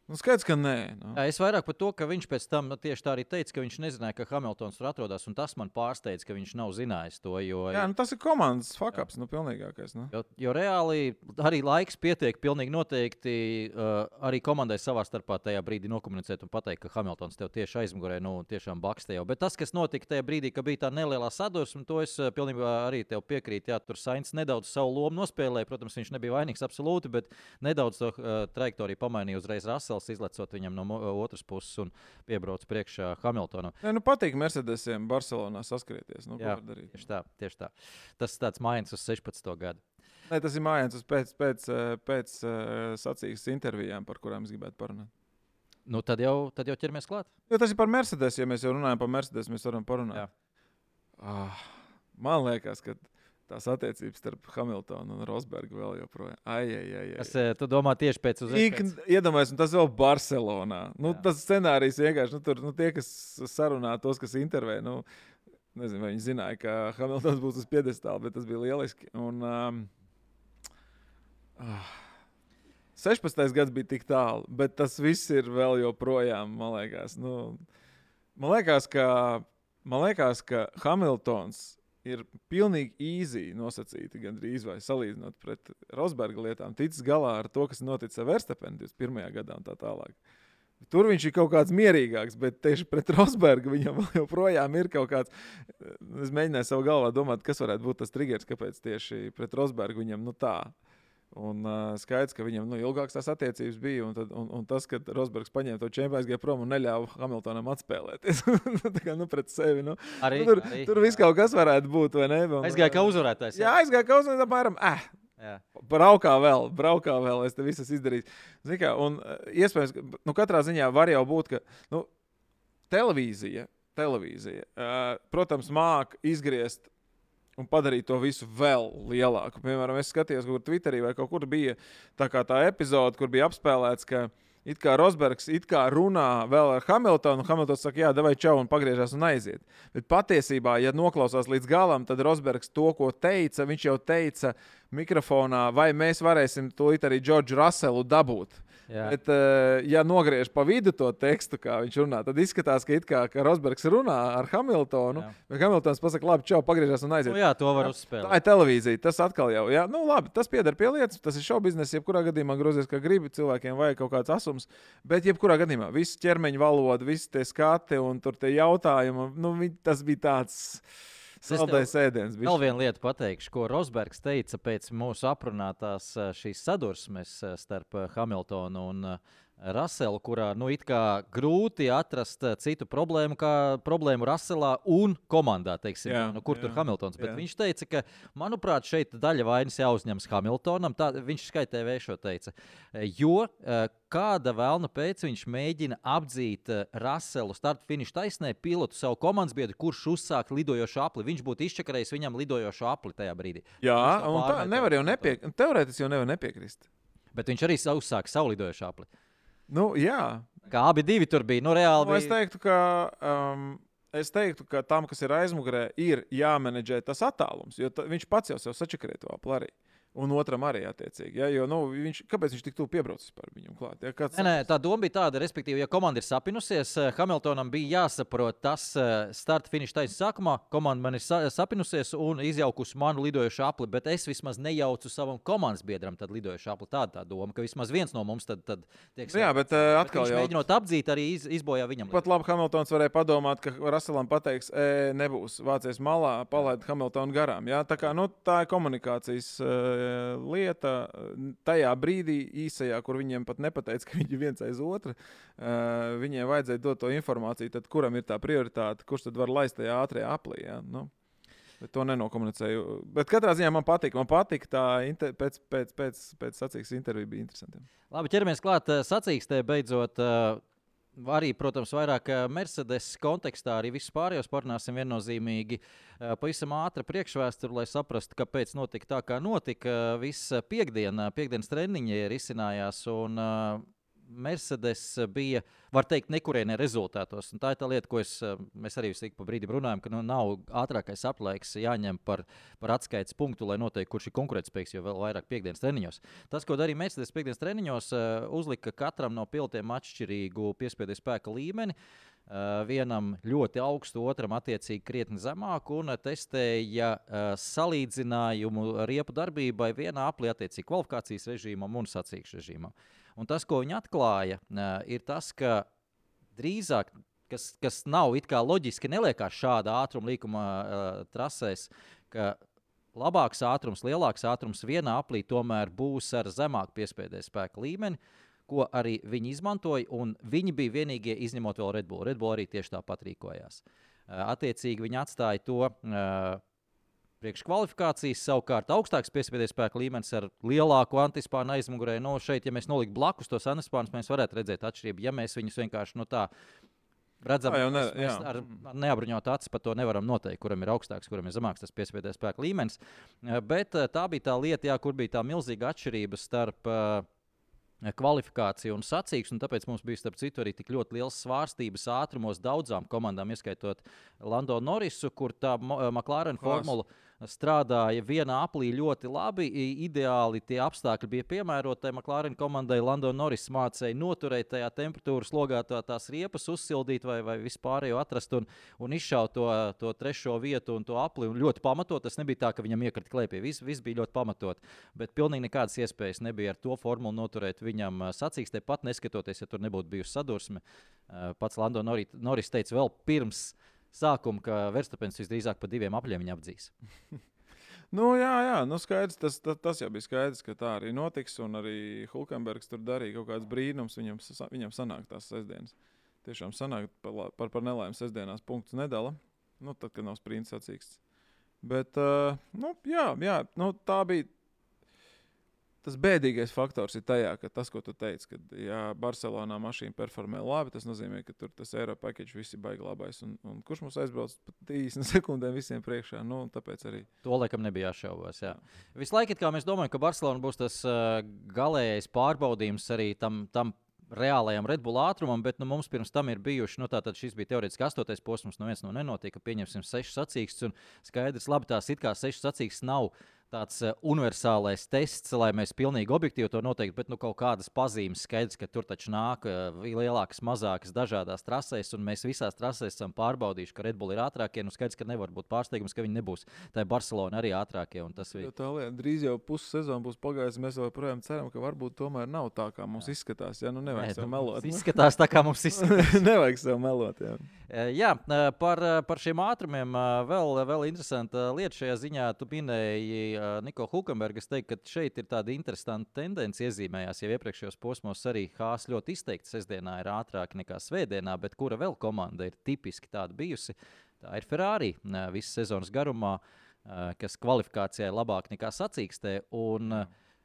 Nu, skaidrs, ka nē. Nu. Jā, es vairāk par to, ka viņš pēc tam nu, tieši tā arī teica, ka viņš nezināja, ka Hamiltons tur atrodas. Tas man pārsteidz, ka viņš nav zinājis to. Jo, jā, nu, tas ir komandas fakaps, nu, pilnīgākais. Nu. Jo, jo reāli arī laiks pietiek, pilnīgi noteikti uh, arī komandai savā starpā tajā brīdī nokomunicēt un pateikt, ka Hamiltons tev tieši aizmugurē, nu, tiešām bakstē jau. Bet tas, kas notika tajā brīdī, kad bija tā nelielā sadursme, to es uh, pilnībā arī tev piekrītu. Jā, tur Sainz nedaudz savu lomu nospēlēja. Protams, viņš nebija vainīgs absolūti, bet nedaudz to uh, trajektoriju pamainīja uzreiz Rasels Rasels izlecot viņam no otras puses un piebrauc priekšā Hamiltonam. Nē, nu patīk Mercedesiem Barcelonā saskrieties. Nu, Jā, tieši tā, tieši tā. Tas tāds mājiņas uz 16. gadu. Nē, tas ir mājiņas pēc, pēc, pēc sacīkas intervijām, par kurām es gribētu parunāt. Nu, tad, jau, tad jau ķeramies klāt. Jo tas ir par Mercedes. Ja mēs jau runājam par Mercedes, mēs varam parunāt. Ah, man liekas, ka tās attiecības starp Hamiltonu un Rosbergu vēl joprojām. Ai, ai, ai, ai. Es, tu domā tieši pēc uzreiz? Iedomājieties, tas vēl Barcelonā. Nu, Jā. tas scenārijs vienkārši, nu, tur, nu, tie, kas sarunā, tos, kas intervē, nu, nezinu, vai viņi zināja, ka Hamiltons būs uz piedestāla, bet tas bija lieliski. Un, um, uh, 16. gads bija tik tālu, bet tas viss ir vēl joprojām, man liekas. Nu, man liekas, ka, man liekas, ka Hamiltons ir pilnīgi īsi nosacīti, gandrīz vai salīdzinot pret Rosberga lietām, ticis galā ar to, kas notika Verstapenā 21. gadā un tā tālāk. Tur viņš ir kaut kāds mierīgāks, bet tieši pret Rosbergu viņam joprojām ir kaut kāds. Es mēģināju savā galvā domāt, kas varētu būt tas triggers, kāpēc tieši pret Rosbergu viņam nu tā. Un uh, skaidrs, ka viņam nu, ilgākas tās attiecības bija. Un, tad, un, un tas, ka Rosbergs paņēma to čempionu, aizgāja prom un neļāva Hamiltonam atspēlēties. tā kā nu, pret sevi. Nu. Arī, Nu, tur, arī, tur viss kaut kas varētu būt? Un, Aizgāja kā uzvarētājs. Jā, aizgāja kaut kas apmēram. Eh, jā. Braukā vēl, braukā vēl, es te visu esmu izdarījis. Zini Kā, un, iespējams, ka nu, katrā ziņā var jau būt, ka nu, televīzija, televīzija uh, protams, māca izgriezt un padarīt to visu vēl lielāku. Piemēram, es skatījos, kur Twitterī vai kaut kur bija tā, tā epizode, kur bija apspēlēts, ka it kā Rosbergs it kā runā vēl ar Hamiltonu, un Hamiltons saka, jā, vai čau, un pagriežās un aiziet. Bet patiesībā, ja noklausās līdz galam, tad Rosbergs to, ko teica, viņš jau teica mikrofonā, vai mēs varēsim tūlīt arī Džordžu Raselu dabūt. Jā. Bet, eh, ja nogriež pa vidu to tekstu, kā viņš runā, tad izskatās, ka, kā, ka Rosbergs runā ar Hamiltonu. Jā. Bet Hamiltons pasakā, labi, čau, pagriežās un aiziet. Nu, jā, to var Tā uzspēlēt. ir televīzija. Tas atkal jau, jā, nu, labi, tas pieder pie lietas. Tas ir šovu biznesa. Jebkurā gadījumā grozies, kā gribi. Cilvēkiem vajag kaut kāds asums. Bet, jebkurā gadījumā, viss ķermeņa valoda, visi tie skati un tur tie jautājumi, nu, tas bija tāds tev saldējs ēdiens. Vēl viena lieta pateikšu, ko Rosbergs teica pēc mūsu aprunātās šīs sadursmes starp Hamiltonu un Raselu, kurā nu, grūti atrast eh, citu problēmu, kā problēmu Raselā un komandā, teiksim, Jā, nu, kur jā, tur Hamiltons. Bet jā. viņš teica, ka, manuprāt, šeit daļa vainas jāuzņemas Hamiltonam. Tā, viņš TV šo teica. Jo eh, kāda vēlna pēc viņš mēģina apdzīt eh, Raselu starta finiša taisnē, pilotu savu komandas biedru, kurš uzsāk lidojošu apli. Viņš būtu izčakarējis viņam lidojošu apli tajā brīdī. Jā, un tā nevar jau nepiekrist. Teorētiski jau nevar nepiekrist. Bet viņš arī uzsāka savu lidojošu apli. Nu, jā, Kā abi divi tur bija. Nu, reāli Nu, es bija. teiktu, ka. Um, Es teiktu, ka tam, kas ir aizmugurē, ir jāmenedžē tas attālums. Jo ta, viņš pats jau sev sačakarē to apli. Un otram arī attiecīgi. Ja, jo, nu, viņš, kāpēc viņš tik tuvu piebraucis par viņu klāt? Ja, kāds, Nē, nē, tā doma bija tāda, respektīvi, ja komanda ir sapinusies, eh, Hamiltonam bija jāsaprot tas eh, starta finiša taisnības sākumā. Komanda man ir sa sapinusies un izjaukusi manu lidojošu apli, bet es vismaz nejaucu savam komandas biedram tad lidojošu apli. Tāda tā doma, ka vismaz viens no mums tad, tad tiek Nu jā, bet, eh, atkal viņš jau- mēģinot apdzīt, arī iz, izbojā viņam. Pat labi, Hamiltons varēja padomāt, ka Raselam pateiks, e, nebūs vācies malā, palaid Hamiltonu garām. Jā? Tā, kā, nu, tā ir komunikācijas uh, lieta. Tajā brīdī, īsajā, kur viņiem pat nepateica, ka viņi viens aiz otru, uh, viņiem vajadzēja dot to informāciju, tad kuram ir tā prioritāte, kurš tad var laist tajā ātrajā aplī. Jā? Nu. Bet to nenokomunicēju. Bet katrā ziņā man patīk. Man patīk tā inter... pēc, pēc, pēc, pēc sacīksts intervija bija interesanti. Labi, ķeramies klāt eh, sacīkstē beidzot. eh, Arī, protams, vairāk eh, Mercedes kontekstā, arī visus pārējos parunāsim viennozīmīgi. Eh, Pavisam ātra priekšvēsture, lai saprastu, kāpēc notika tā, kā notika. Visa piekdiena, piekdienas treniņi risinājās, un uh, Mercedes bija, var teikt, nekurienē rezultātos. Un tā ir tā lieta, ko es, eh, mēs arī laiku pa brīdim runājam, ka nu, nav ātrākais aplaiks jāņem par, par atskaites punktu, lai noteikti, kurš ir konkurētspējīgs, jo vēl vairāk piekdienas treniņos. Tas, ko darīja Mercedes piekdienas treniņos, eh, uzlika katram no pilotiem atšķirīgu piespiedu spēka līmeni. Vienam ļoti augstu, otram attiecīgi krietni zemāku, un testēja salīdzinājumu riepu darbībai vienā aplī, attiecīgi kvalifikācijas režīmam un sacīkšu režīmam. Un tas, ko viņi atklāja, ir tas, ka drīzāk, kas, kas nav loģiski, neliekās šāda ātruma līkuma uh, trasēs, ka labāks ātrums, lielāks ātrums vienā aplī tomēr būs ar zemāku piespiedu spēka līmeni ko arī viņi izmantoja, un viņi bija vienīgie izņemot vēl Red Bull. Red Bull arī tieši tāpat rīkojās. Uh, Attiecīgi viņi atstāja to uh, priekškvalifikācijas, savukārt augstāks piespiedu spēka līmenis ar lielāku antispānu aizmugurē. No šeit, ja mēs noliktu blakus tos antispānus, mēs varētu redzēt atšķirību. Ja mēs viņus vienkārši no tā redzam, Tā jau ne- mēs, mēs jā. ar, ar neapbruņotu aci par to nevaram noteikt, kuram ir augstāks, kuram ir zemāks tas piespiedu spēka līmenis. Uh, Bet uh, tā bija tā lieta, jā, kur bija tā milzīga atšķirība starp. Uh, kvalifikāciju un sacīksmi. Tāpēc mums bija, starp citu, arī tik ļoti liels svārstības ātrumos daudzām komandām, ieskaitot Lando Norrisu, kur tā McLaren Klās. Strādāja vienā aplī ļoti labi. Ideāli tie apstākļi bija piemēroti McLaren komandai. Lando Norris mācīja noturēt tajā temperatūras logā tā, tās riepas, uzsildīt vai, vai vispārējo atrast un, un izšaut to, to trešo vietu un to apli. Un ļoti pamatot. Tas nebija tā, ka viņam iekrita klēpī. Viss, viss bija ļoti pamatot. Bet pilnīgi nekādas iespējas nebija ar to formulu noturēt viņam sacīkstē, pat neskatoties, ja tur nebūtu bijusi sadursme. Pats Lando Norri- Norris teica vēl pirms sākuma, ka Verstapens visdrīzāk pa diviem apļiem apdzīs. Nu, jā, jā, nu skaidrs, tas, tas, tas jau bija skaidrs, ka tā arī notiks. Un arī Hulkenbergs tur darīja kaut kādas brīnums. Viņam, viņam sanāk tās sestdienas. Tiešām sanāk par, par, par nelaimi sestdienās punktus nedala. Nu, tad, kad nav sprints sacīksts. Bet, uh, nu, jā, jā nu, tā bija. Tas bēdīgais faktors ir tajā, ka tas, ko tu teici, ka, ja Barcelonā mašīna performē labi, tas nozīmē, ka tur tas Eiropas pakets viss ir baigi labais. Un, un kurš mums aizbrauc pa 30 sekundēm visiem priekšā? Nu, tāpēc arī To laikam nebija jāšaubās. Jā. Visu laiku, mēs domājam, ka Barcelona būs tas uh, galīgais pārbaudījums arī tam, tam reālajam Red Bull ātrumam, bet nu, mums pirms tam ir bijuši, nu, tātad šis bija teorētiski astotais posms, no viens no nenotika, pieņemsim sešas sacīkstus, un skaidrs, labi, tās it kā sešas sacīkstus nav tāds uh, universālais tests, lai mēs pilnīgi objektīvi to noteiktu, bet nu, kaut kādas pazīmes skaidrs, ka tur taču nāk uh, lielākas, mazākas, dažādās trasēs, un mēs visās trasēs esam pārbaudījuši, ka Red Bull ir ātrākie. Nu, skaidrs, ka nevar būt pārsteigums, ka viņi nebūs. Tā ir Barcelona arī ātrākie. un Tas Jo bija tā lieta, drīz jau pussezona būs pagājusi. Mēs joprojām ceram, ka varbūt tomēr nav tā, kā mums jā. izskatās. Jā, nu nevajag sev melot. nu. Izskatās tā, kā mums izskatās. nevajag sev melot. Jā. Eh, Jā, eh, par, eh, par šiem ātrumiem eh, vēl, vēl interesanta lieta šajā ziņā. Tu minēji eh, Niko Hulkenbergu. Es teiktu, ka šeit ir tāda interesanta tendence iezīmējās. Jau iepriekšējos posmos arī Hāzs ļoti izteikti sestdienā ir ātrāk nekā svētdienā, bet kura vēl komanda ir tipiski tāda bijusi? Tā ir Ferrari eh, visas sezonas garumā, eh, kas kvalifikācijā ir labāk nekā sacīkstē. Un,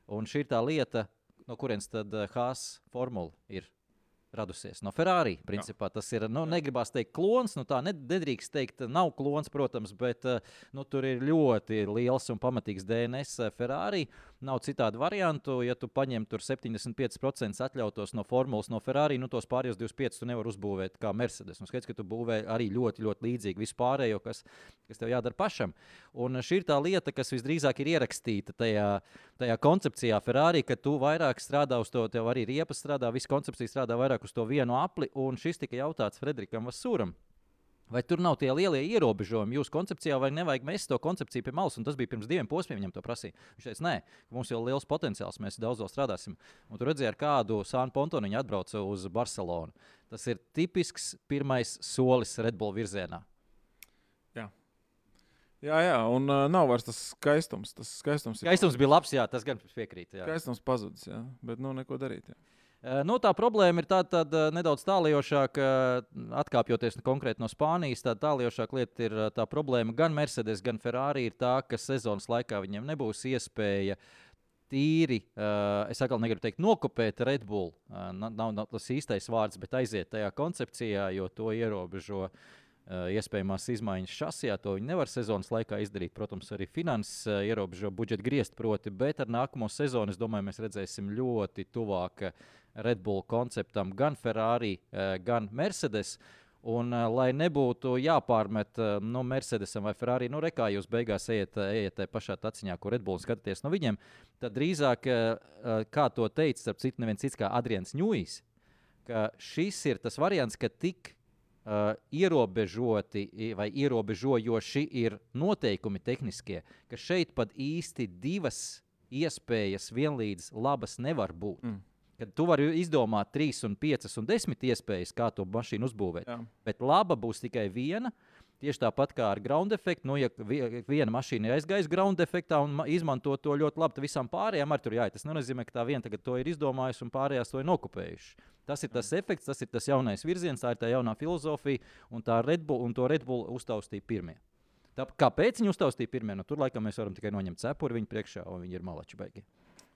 un šī ir tā lieta, no kurienes tad Hāzs formula ir radusies no Ferrari. Principā, tas ir, nu, negribās teikt, klons. Nu, tā ned- nedrīkst teikt, nav klons, protams, bet eh, nu, tur ir ļoti liels un pamatīgs DNS eh, Ferrari. Nav citādu variantu. Ja tu paņem tur 75% atļautos no formulas no Ferrari, nu tos pārējos 25% tu nevari uzbūvēt kā Mercedes. Nu, skaidrs, ka tu būvē arī ļoti, ļoti līdzīgi vispārējo, kas, kas tev jādara pašam. Un šī ir tā lieta, kas visdrīzāk ir ierakstīta tajā, tajā koncepcijā Ferrari, ka tu vairāk strādā uz to, tev arī riepas strādā, visa koncepcija strādā vairāk uz to vienu apli. Un šis tika jautāts Frederikam Vasuram. Vai tur nav tie lielie ierobežojumi jūsu koncepcijā, vai nevajag mest to koncepciju pie malas? Un tas bija pirms diviem posmiem, viņam to prasīja. Viņš teica, nē, mums jau ir liels potenciāls, mēs daudz vēl strādāsim. Un tur redzēja, ar kādu Sānu Pontonu viņi atbrauca uz Barcelonu. Tas ir tipisks pirmais solis Red Bull virzienā. jā, jā, un uh, nav vairs tas skaistums. Tas skaistums, Skaistums bija labs, jā, tas gan piekrīt. Jā. Skaistums pazudis, jā. bet nu neko darīt. Jā. Eh, Nu, tā problēma ir tāda, tāda nedaudz tālājošāka, atkāpjoties no- konkrēti no Spānijas. Tā tālājošāka lieta ir eh, tā problēma gan Mercedes, gan Ferrari. Ir tā, ka sezonas laikā viņiem nebūs iespēja tīri, es atkal negribu teikt, nokopēt Red Bull. Nav, nav, tas īstais vārds, bet aiziet tajā koncepcijā, jo to ierobežo. Iespējamās izmaiņas šasijā, to viņi nevar sezonas laikā izdarīt. Protams, arī finanses ierobežo budžetu griezt, proti, bet ar nākamo sezonu, es domāju, mēs redzēsim ļoti tuvāk Red Bull konceptam, gan Ferrari, uh, gan Mercedes. Un, uh, lai nebūtu jāpārmet no Mercedesam vai Ferrari, nu, rekā jūs beigās ejat, ejat pašā taciņā, kur Red Bull skatāties no viņiem, tad drīzāk, kā to teica, starp citu, neviens cits kā Adrians Ņūjs, ka šis ir tas variants, ka tik uh, ierobežoti vai ierobežojoši ir noteikumi tehniskie, ka šeit pat īsti divas iespējas vienlīdz labas nevar būt. Mm. Kad tu vari izdomāt trīs, un piecas un desmit iespējas, kā to mašīnu uzbūvēt, Jā. bet laba būs tikai viena. Tieši tāpat kā ar ground efektu, nu, ja vi- viena mašīna ir aizgājusi ground efektā un ma- izmanto to ļoti labi, tad visām pārējām arī tur jāiet. Tas nenozīmē, ka tā viena tagad to ir izdomājusi un pārējās to ir nokopējuši. Tas ir tas efekts, tas ir tas jaunais virziens, tā ir tā jaunā filozofija, un, tā Red Bull, un to Red Bull uztaustīja pirmie. Tā, kāpēc viņi uztaustīja pirmie? Nu, tur laikam mēs varam tikai noņemt cepuri viņu priekšā, un viņi ir malači beigi.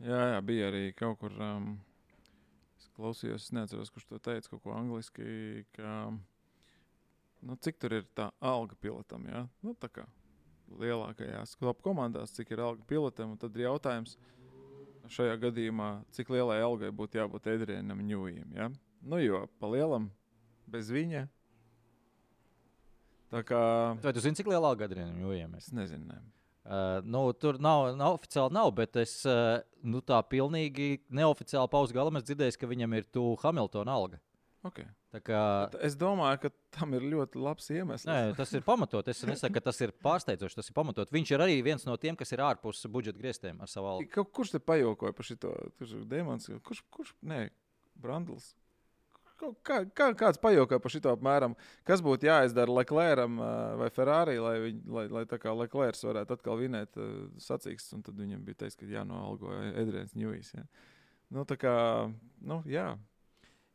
Jā, jā, bija arī kaut kur. Um, klausījos, es neatceros, kurš to teica, kaut ko angliski. Ka, nu, cik tur ir tā alga pilotam? Ja? Nu, tā kā lielākajās top komandās, cik ir alga pilotam, un tad ir jautājums šajā gadījumā, cik lielai algai būtu jābūt Edrienam Ņūjam. Ja? Nu, jo pa lielam bez viņa. Tā kā Vai tu zini, cik lielā gadījumā viņam ir? es nezinu. Ne. Uh, nu, tur nav, nav oficiāli, nav, bet es uh, nu, tā pilnīgi neoficiāli pauzu galam esmu dzirdējis, ka viņam ir tu Hamiltona alga. Okay. Kā, Es domāju, ka tam ir ļoti labs iemesls. nē, tas ir pamatot. Es nesaku, ka tas ir pārsteidzoši. Tas ir pamatot. Viņš ir arī viens no tiem, kas ir ārpus budžeta grieztiem ar savu algu. Kurš te pajokoja par šo? Kurš ir demons? Kurš, kurš? Nē, Brandls. Kā, kā, kāds pajautā par šo apmēram, kas būtu jāizdara Leclercam uh, vai Ferrari, lai, viņ, lai, lai tā kā Leclerc varētu atkal vinēt uh, sacīkstus. Un tad viņam bija teiks, ka jānoalgo Edrians Ņūjs. Ja. Nu, tā kā, nu, jā.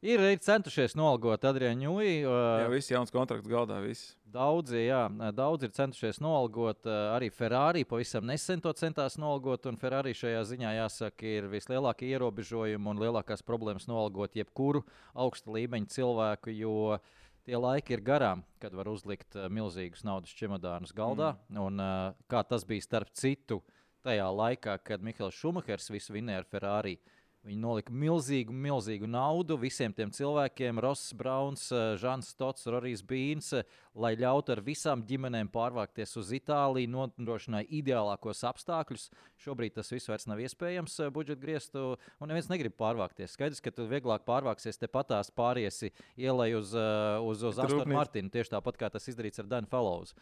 Ir, ir centušies nolgot Adrianu Ņūju. Jā, viss jauns kontrakts galdā. Viss. Daudzi, jā, daudzi ir centušies nolgot. Arī Ferrari pavisam nesen to centās nolgot. Un Ferrari šajā ziņā, jāsaka, ir vislielākie ierobežojumi un lielākās problēmas nolgot jebkuru augsta līmeņa cilvēku. Jo tie laiki ir garām, kad var uzlikt milzīgus naudas čemodānus galdā. Mm. Un, kā tas bija starp citu tajā laikā, kad Mikls Šumahers visu vinēja ar Ferrari. Viņi nolika milzīgu, milzīgu naudu visiem tiem cilvēkiem, Ross Browns, eh, Žants Stots, Rorijs Bīns, eh, lai ļautu ar visām ģimenēm pārvākties uz Itāliju, nodrošināja ideālākos apstākļus. Šobrīd tas viss vairs nav iespējams eh, budžeta griestu, un neviens negrib pārvākties. Skaidrs, ka tu vieglāk pārvāksies tepatās pāriesi ielai uz, uz, uz Astonu Martinu, tieši tāpat kā tas izdarīts ar Danu Fallows.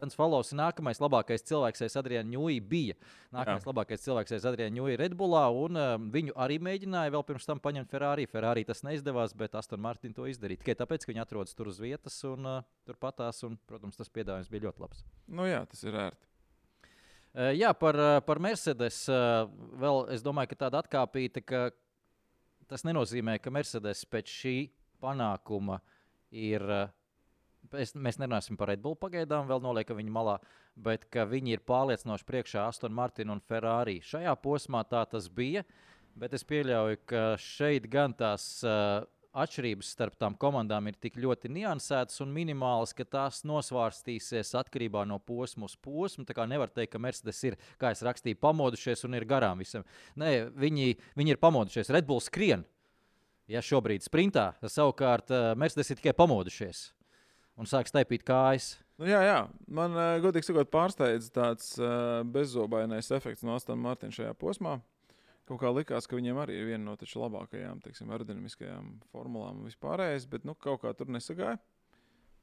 Jā. Dans Falovs nākamais labākais cilvēks, aiz Adriana Ņūja bija. Nākamais Jā. labākais cilvēks aiz Adriana Ņūja Redbullā, un um, viņu arī mēģināja vēl pirms tam paņemt Ferrari. Ferrari tas neizdevās, bet Aston Martin to izdarīja tikai tāpēc, ka viņi atrodas tur uz vietas un uh, turpatās, un, protams, tas piedāvājums bija ļoti labs. Nu jā, tas ir ērti. Uh, jā, par, uh, par Mercedes uh, vēl es domāju, ka tāda atkāpīta, ka tas nenozīmē, ka Mercedes pēc šī panākuma ir uh, es, mēs nerunāsim par Red Bull pagaidām, vēl noliekam viņu malā, bet viņi ir pārliecinoši priekšā Aston Martin un Ferrari. Šajā posmā tā tas bija, bet es pieļauju, ka šeit gan tās uh, atšķirības starp tām komandām ir tik ļoti niansētas un minimālas, ka tās nosvārstīsies atkarībā no posma uz posmu. Tā kā nevar teikt, ka Mercedes ir, kā es rakstīju, pamodušies un ir garām visam. Nē, viņi, viņi ir pamodušies. Red Bull skrien. Ja šobrīd sprintā, savukārt Mercedes ir tikai pamodušies un sāk staipīt kājas. Nu, jā, jā, man uh, godīgi sakot, pārsteidz tāds uh, bezzobainais efekts no Aston Martina šajā posmā. Kaut kā likās, ka viņiem arī ir viena no taču labākajām, teiksim, aerodinamiskajām formulām un vispārējais, bet nu, kaut kā tur nesagāja.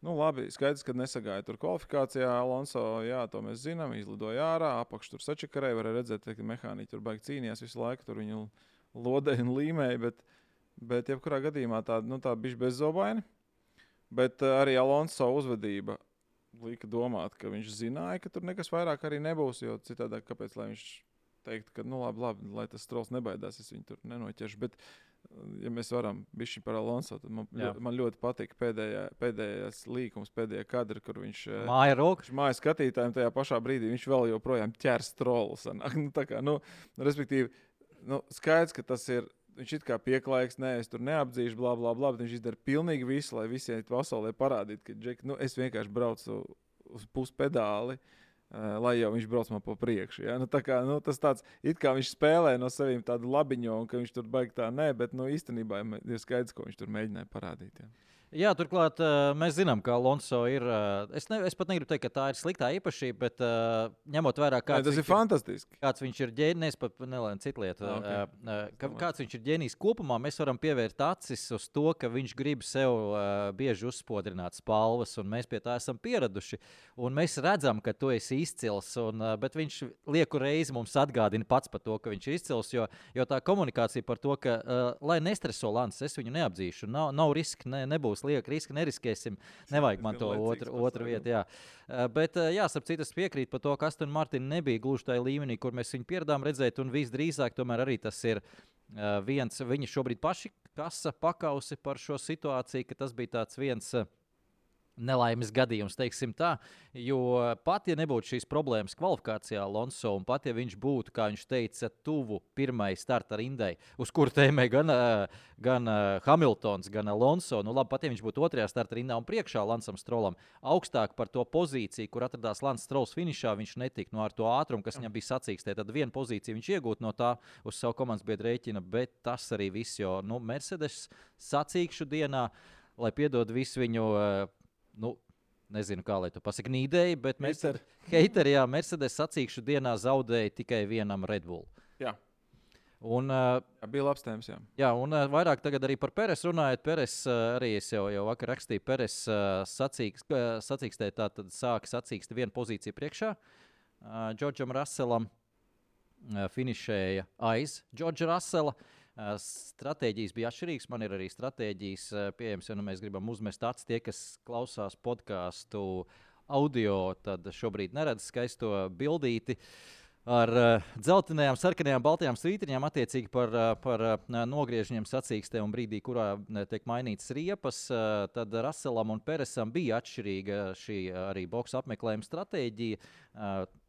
Nu, labi, skaidrs, ka nesagāja tur kvalifikācijā. Alonso, jā, to mēs zinām, izlidoja ārā, apakšā tur sačakarēja. Varēja redzēt, ka mehāniķi tur baigi cīnījās visu laiku, tur viņu lodēja un līmēja. Bet, bet jebkurā gadījumā tā, nu, tā bija bezzobaini. Bet uh, arī Alonso uzvedība lika domāt, ka viņš zināja, ka tur nekas vairāk arī nebūs. Jo citādi, kāpēc viņš teikt, ka, nu, labi, labi, lai tas trolls nebaidās, es viņu tur nenoķeršu. Bet, eh, ja mēs varam bišķi par Alonso, tad man, Jā. man ļoti patīk pēdējā, pēdējais līkums, pēdējā kadra, kur viņš eh, māja rokas. Māja skatītājiem tajā pašā brīdī, viņš vēl joprojām ķers trollus. Nu, kā, nu, respektīvi, nu, skaidrs, ka tas ir viņš it kā pieklājīgs, nē, es tur neapdzīšu, bla, bla, bla. Viņš izdara pilnīgi visu, lai visiem pasaulē parādītu, ka Džek, nu, es vienkārši braucu uz puspedāli. Uh, lai jau viņš brauc man pa priekšu. Ja? Nu, kā, nu, tas tāds, it kā viņš spēlē no sevis tādu labiņu, un ka viņš tur baigta tā, nē, bet nu, īstenībā ir skaidrs, ko viņš tur mēģināja parādīt. Ja? Jā, turklāt mēs zinām, ka Alonso ir. Es, ne, es pat negribu teikt, ka tā ir sliktā īpašība, bet ņemot vērā, kāds Nē, tas ir fantastiski. Kāds viņš ir ģēnijs, pat nelēma citu lietu. Ah, okay. Kāds viņš ir ģēnijs kopumā, mēs varam pievērt acis uz to, ka viņš grib sev bieži uzspodrināt spalvas, un mēs pie tā esam pieraduši. Un mēs redzam, ka tu esi izcils, un, bet viņš lieku reizi mums atgādina pats par to, ka viņš ir izcils, jo, jo tā komunikācija par to, ka, lai nestreso Lans, es viņu neapdzīšu, nav, nav riska, ne, nebūs būs lieka riska, neriskēsim. Nevajag man to otru, otru vietu. Jā. Bet, jā, ap citu, es piekrītu par to, ka Aston Martin nebija gluži tajā līmenī, kur mēs viņu pieradām redzēt, un visdrīzāk tomēr arī tas ir viens, viņi šobrīd paši kasa pakausi par šo situāciju, ka tas bija tāds viens nelaimes gadījums, teiksim tā. Jo pat ja nebūtu šīs problēmas kvalifikācijā, Alonso, un pat ja viņš būtu, kā viņš teica, tuvu pirmajai starta rindai, uz kuru tēmē gan, gan Hamiltons, gan Alonso, nu labi, pat ja viņš būtu otrajā starta rindā un priekšā Lansam Strolam, augstāk par to pozīciju, kur atradās Lans Strols finišā, viņš netika no ar to ātrumu, kas viņam bija sacīkstē. Tad viena pozīcija viņš iegūtu no tā uz savu komandas biedru rēķina, bet tas arī viss, jo nu, Mercedes sacīkšu dienā, lai piedod visu viņu uh, nu, nezinu, kā lai to pasakā, nīdēji, bet mēs ar heiteri, jā, Mercedes sacīkšu dienā zaudēja tikai vienam Red Bull. Jā. Un, uh, jā, bija labs tēmas. Jā, jā un uh, vairāk tagad arī par Peres runājot. Peres uh, arī es jau, jau vakar rakstīju, Peres uh, sacīks, uh, sacīkstē tā tad sāk sacīkst vienu pozīciju priekšā. Uh, Džordžam Rasselam uh, finišēja aiz Džordža Rassela. Uh, stratēģijas bija atšķirīgas. Man ir arī stratēģijas uh, pieejamas, ja nu mēs gribam uzmest acis tie, kas klausās podkāstu audio, tad šobrīd neredz skaisto bildīti. Ar uh, dzeltenajām, sarkanajām, baltajām svītriņām, attiecīgi par, uh, par uh, nogriežņiem sacīkstē un brīdī, kurā uh, tiek mainītas riepas, uh, tad Raselam un Peresam bija atšķirīga šī uh, arī boxa apmeklējuma stratēģija. Uh,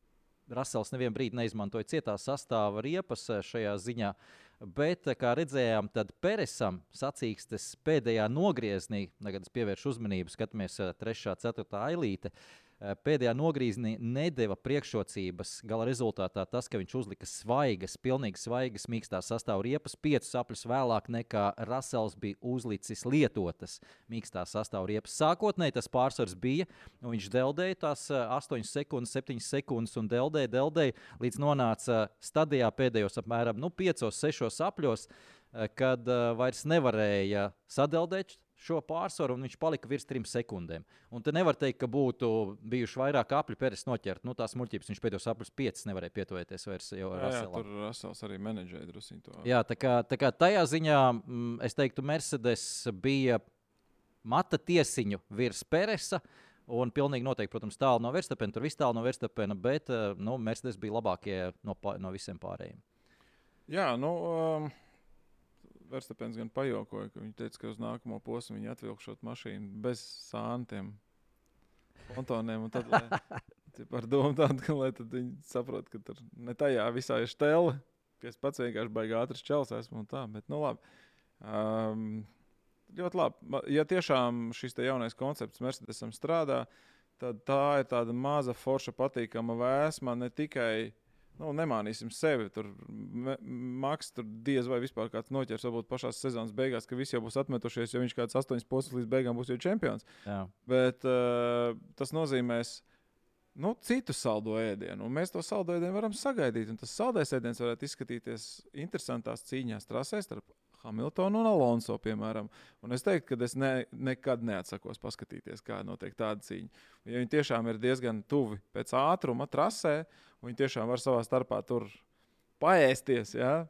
Rasels nevienu brīdi neizmantoja cietā sastāvā riepas eh, šajā ziņā. Bet, eh, kā redzējām, tad Peresam sacīkstes pēdējā nogriezienī, tagad es pievēršu uzmanību, skatāmies 3. un 4. ailīte. Eh, pēdējā nogriezienī nedēva priekšrocības. Gala rezultātā tas, ka viņš uzlika svaigas, pilnīgi svaigas, mīkstās sastāvā riepas, piecus apļus vēlāk nekā Rasels bija uzlicis lietotas mīkstās sastāvā riepas. Sākotnēji tas pārsvars bija, un viņš deldēja tās 8 eh, sekundes, 7 sekundes un deldēja, deldēja līdz nonāca stadijā pēdējos apmēram nu, 5-6 apļos, eh, kad vairs nevarēja sadeldēt šo pārsvaru, un viņš palika virs trim sekundēm. Un te nevar teikt, ka būtu bijuši vairāk apli pēdas noķert. Nu, tās muļķības viņš pēdējos aplis piecas nevarēja pietuvēties vairs. Jā, jā, tur Rasels arī menedžēja drusku to. Jā, tā kā, tā kā tajā ziņā m, mm, es teiktu, Mercedes bija mata tiesiņu virs Peresa. Un pilnīgi noteikti, protams, tālu no Verstapena. Tur viss tālu no Verstapena, bet eh, nu, Mercedes bija labākie no, no visiem pārējiem. Jā, nu. Um... Verstapēns gan pajokoja, ka viņš teica, ka uz nākamo posmu viņi atvilkšot mašīnu bez sāntiem, pontoniem. Tad, lai, par domu tādu, ka lai viņi saprot, ka tur ne tajā visā ir stela, ka es pats vienkārši baigi ātrs čels esmu un tā. Bet, nu labi. Um, ļoti labi. Ja tiešām šis jaunais koncepts Mercedesam strādā, tad tā ir tāda maza, forša, patīkama vēsma ne tikai nu, nemānīsim sevi. Tur Maks tur diez vai vispār kāds noķers, varbūt pašā sezonas beigās, ka visi jau būs atmetušies, jo viņš kāds astoņas posmas līdz beigām būs jau čempions. Jā. Bet uh, tas nozīmēs. Nu, citu saldo ēdienu, un mēs to saldo ēdienu varam sagaidīt. Tas saldais ēdiens varētu izskatīties interesantās cīņās trasēs starp Hamiltonu un Alonso, piemēram. Un es teiktu, ka es ne, nekad neatsakos paskatīties, kā notiek tāda cīņa. Ja viņi tiešām ir diezgan tuvi pēc ātruma trasē, un viņi tiešām var savā starpā tur paēsties, ja?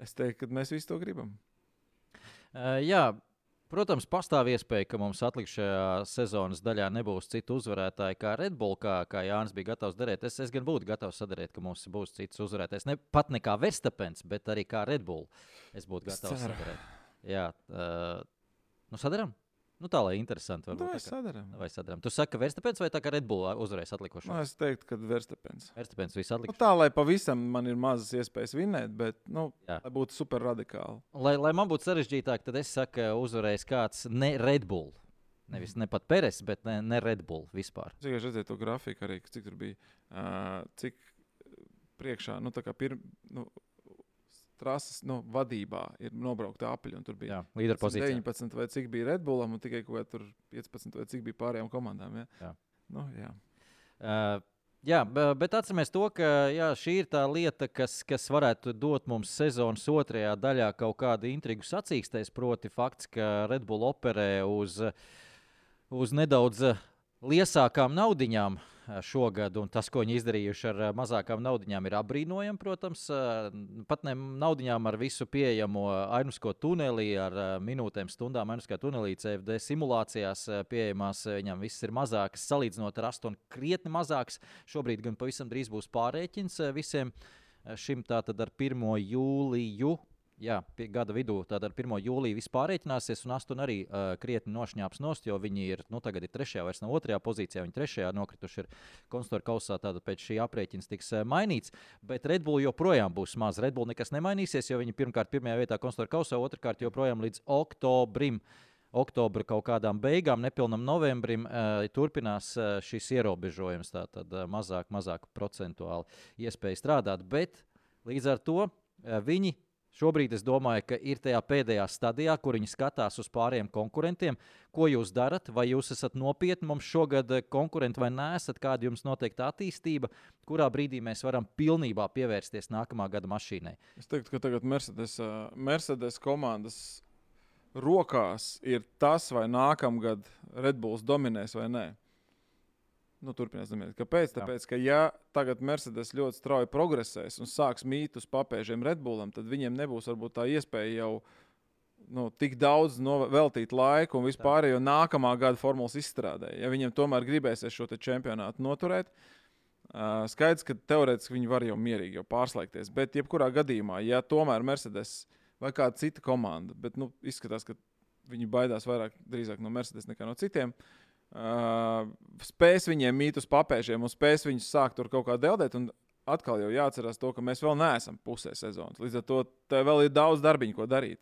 es teiktu, ka mēs visi to gribam. Uh, jā, Protams, pastāv iespēja, ka mums atlikušajā sezonas daļā nebūs citu uzvarētāju kā Red Bull, kā, kā Jānis bija gatavs darīt. Es, es gan būtu gatavs sadarīt, ka mums būs cits uzvarētājs. Ne pat ne kā Verstapens, bet arī kā Red Bull. Es būtu gatavs sadarīt. Jā, uh, nu sadarām. Nu, tā lai interesanti. Varbūt, nu, vai sadarām? Vai sadarām? Tu saki, ka Verstapens vai tā kā Red Bull uzvarēs atlikušo? Nu, es teiktu, ka Verstapens. Verstapens viss atlikušo. Nu, tā, lai pavisam man ir mazas iespējas vinnēt, bet, nu, Jā. lai būtu super radikāli. Lai, lai man būtu sarežģītāk, tad es saku, uzvarēs kāds ne Red Bull. Nevis ne pat Peres, bet ne, ne Red Bull vispār. Es tikai redzēju to grafiku arī, cik tur bija, uh, cik priekšā, nu, tā kā pirmā. Nu, trases nu, vadībā ir nobraukta apaļa. Tur bija pozīcija. 19 vai cik bija Redbullam, un tikai 15 vai cik bija pārējām komandām. Ja? Jā. Nu, jā. Uh, Jā, bet atcerieties to, ka jā, šī ir tā lieta, kas, kas varētu dot mums sezonas otrajā daļā kaut kādu intrigu sacīkstēs. Proti, fakts, ka Red Bull operē uz, uz nedaudz liesākām naudiņām šogad, un tas, ko viņi izdarījuši ar mazākām naudiņām, ir apbrīnojami. Protams, pat ne naudiņām ar visu pieejamo ainisko tuneli, ar minūtēm, stundām ainiskā tunelī, CFD simulācijās pieejamās. Viņam viss ir mazāks, salīdzinot ar astonu, krietni mazāks. Šobrīd gan pavisam drīz būs pārreķins visiem šim tātad ar 1. jūliju jā, gada vidū, tad ar 1. jūliju vispār rēķināsies, un Astuna arī uh, krietni nošņāps nost, jo viņi ir, nu, tagad ir trešajā, vairs nav otrajā pozīcijā, viņi trešajā nokrituši ir konstruktora kausā, tātad pēc šī aprēķins tiks uh, mainīts, bet Red Bull joprojām būs maz. Red Bull nekas nemainīsies, jo viņi pirmkārt pirmajā vietā konstruktora kausā, otrkārt joprojām līdz oktobrim. Oktobra kaut kādām beigām, nepilnam novembrim, uh, turpinās uh, šis ierobežojums. Tātad uh, mazāk, mazāk procentuāli iespēja strādāt, bet līdz ar to viņi Šobrīd es domāju, ka ir tajā pēdējā stadijā, kur viņi skatās uz pārējiem konkurentiem. Ko jūs darat? Vai jūs esat nopietni mums šogad eh, konkurenti vai nē, kāda jums noteikti attīstība, kurā brīdī mēs varam pilnībā pievērsties nākamā gada mašīnai? Es teiktu, ka tagad Mercedes, uh, Mercedes komandas rokās ir tas, vai nākamgad Red Bulls dominēs vai nē. Nu, Turpinās dominēt. Kāpēc? Tāpēc, ka ja tagad Mercedes ļoti strauji progresēs un sāks mīt uz papēžiem Redbullam, tad viņiem nebūs varbūt tā iespēja jau nu, tik daudz veltīt laiku un vispār jau nākamā gada formulas izstrādē. Ja viņiem tomēr gribēsies šo čempionātu noturēt, uh, skaidrs, ka teorētiski viņi var jau mierīgi jau pārslēgties. Bet, jebkurā gadījumā, ja tomēr Mercedes vai kāda cita komanda, bet nu, izskatās, ka viņi baidās vairāk no Mercedes nekā no citiem. Uh, uh, spēs viņiem mīt uz papēžiem un spēs viņus sākt tur kaut kā deldēt. Atkal jau jāatcerās to, ka mēs vēl neesam pusē sezonas. Līdz ar to vēl ir daudz darbiņu, ko darīt.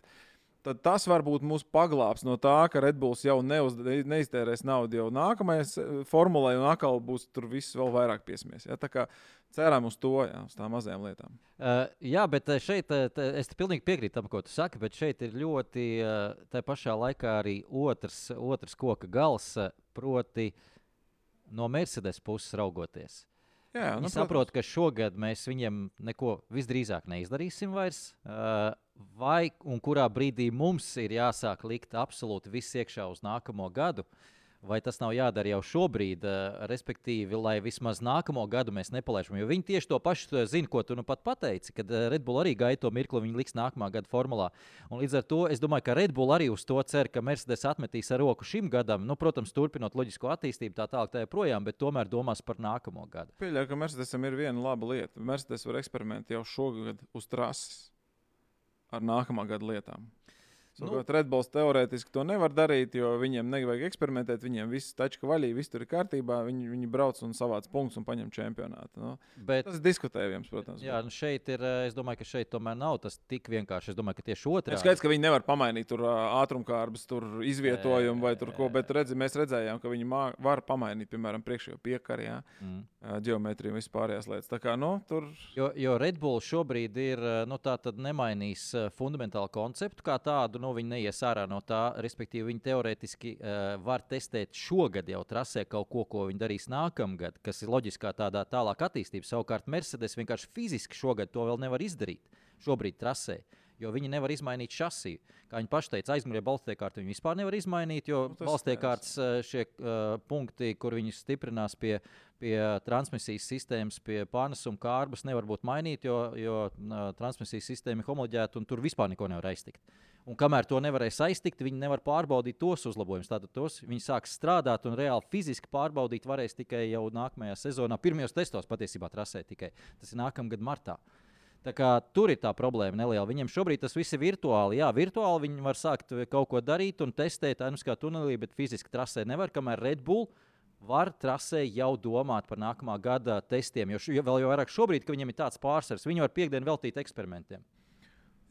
Tad tas varbūt mūs paglābs no tā, ka Redbulls jau neuz, neiztērēs naudu jau nākamajai formulai, un atkal būs tur viss vēl vairāk piesmies. Ja? Ceram uz to, jā, uz tām mazajām lietām. Uh, jā, bet šeit tā, es pilnīgi piekrītu tam, ko tu saki, bet šeit ir ļoti uh, tā pašā laikā arī otrs, otrs koka gals. Proti no Mercedes puses raugoties. Jā, nu, Viņi saprot, ka šogad mēs viņiem neko visdrīzāk neizdarīsim vairs. Uh, vai un kurā brīdī mums ir jāsāk likt absolūti viss iekšā uz nākamo gadu. Vai tas nav jādara jau šobrīd, eh, respektīvi, lai vismaz nākamo gadu mēs nepalaižam. Jo viņi tieši to pašu eh, zina, ko tu nu pat pateici, kad eh, Red Bull arī gaida to mirkli, viņi liks nākamā gada formulā. Un līdz ar to es domāju, ka Red Bull arī uz to cer, ka Mercedes atmetīs ar roku šim gadam, nu, protams, turpinot loģisko attīstību, tā tālāk, tā joprojām, bet tomēr domās par nākamo gadu. Pieļauju, ka Mercedesam ir viena laba lieta. Mercedes var eksperimentēt jau šogad uz trases ar nākamā gada lietām. Savukārt, nu, Redballs teorētiski to nevar darīt, jo viņiem nevajag eksperimentēt. Viņiem viss tačka vaļīgi, viss tur ir kārtībā. Viņi, viņi brauc un savāc punktus un paņem čempionātu. Nu, bet, tas ir diskutējams, protams. Jā, nu šeit ir. Eh, es domāju, ka šeit tomēr nav tas tik vienkārši. Es domāju, ka tieši otrādi. Skaidrs, ka viņi nevar pamainīt tur ātrumkārbas, tur izvietojumu vai tur ko, bet redzi, mēs redzējām, ka viņi mā, var pamainīt, piemēram, priekšējo piekari, jā, mm. ģeometriju un vispārējās lietas. Tā kā, nu, tur... jo, jo Red Bull šobrīd ir nu, nemainījis fundamentālu konceptu kā tādu. Nu, nu, viņi neies ārā no tā. Respektīvi, viņi teorētiski uh, var testēt šogad jau trasē kaut ko, ko viņi darīs nākamgad, kas ir loģiskā tādā tālāk attīstībā. Savukārt Mercedes vienkārši fiziski šogad to vēl nevar izdarīt. Šobrīd trasē. Jo viņi nevar izmainīt šasiju. Kā viņi paši teica, aizmugurē balstiekārtu viņi vispār nevar izmainīt, jo nu, balstiekārtas uh, šie uh, punkti, kur viņi stiprinās pie, pie transmisijas sistēmas, pie pārnesuma kārbas, nevar būt mainīti, jo, jo uh, transmisijas sistēma ir homoloģēta un tur vispār neko nevar aiztikt. Un kamēr to nevarēja saistīt, viņi nevar pārbaudīt tos uzlabojumus. Tātad tos viņi sāks strādāt un reāli fiziski pārbaudīt varēs tikai jau nākamajā sezonā. Pirmajos testos patiesībā trasē tikai. Tas ir nākamgad martā. Tā kā, tur ir tā problēma neliela. Viņiem šobrīd tas viss ir virtuāli. Jā, virtuāli viņi var sākt kaut ko darīt un testēt, nu, kā tunelī, bet fiziski trasē nevar. Kamēr Red Bull var trasē jau domāt par nākamā gada testiem. Jo, jo vēl jau vairāk šobrīd, ka viņiem ir tāds pārsvars, viņi var piekdienu veltīt eksperimentiem.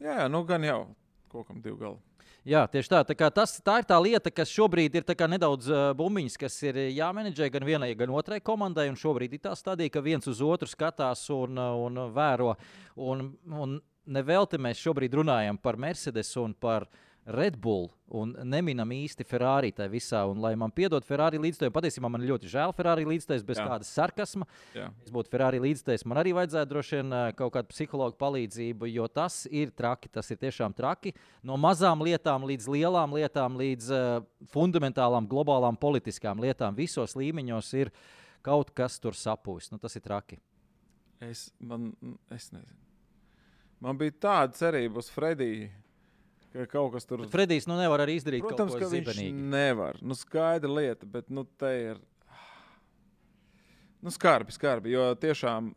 Jā, nu gan jau kokam divu galu. Jā, tieši tā. tā, tas, tā ir tā lieta, kas šobrīd ir nedaudz uh, bumbiņas, kas ir jāmenedžē gan vienai, gan otrai komandai. Šobrīd ir tā stadija, ka viens uz otru skatās un, un vēro. Un, un nevelti mēs šobrīd runājam par Mercedes un par Mercedes Red Bull un neminam īsti Ferrari tajā visā. Un, lai man piedod Ferrari līdzstājus, patiesībā man ļoti žēl Ferrari līdzstājus bez Jā. kādas sarkasma. Jā. Es būtu Ferrari līdzstājus, man arī vajadzētu droši vien kaut kādu psihologu palīdzību, jo tas ir traki. Tas ir tiešām traki. No mazām lietām līdz lielām lietām, līdz uh, fundamentālām, globālām politiskām lietām, visos līmeņos ir kaut kas tur sapūs. Nu, tas ir traki. Es, man, es nezinu. Man bija tāda cerība uz Frediju ka kaut kas tur. Fredijs nu nevar arī izdarīt Protams, kaut ko. Viņš nevar. Nu, skaidra lieta, bet nu, te ir. Nu, skarbi, skarbi. Jo tiešām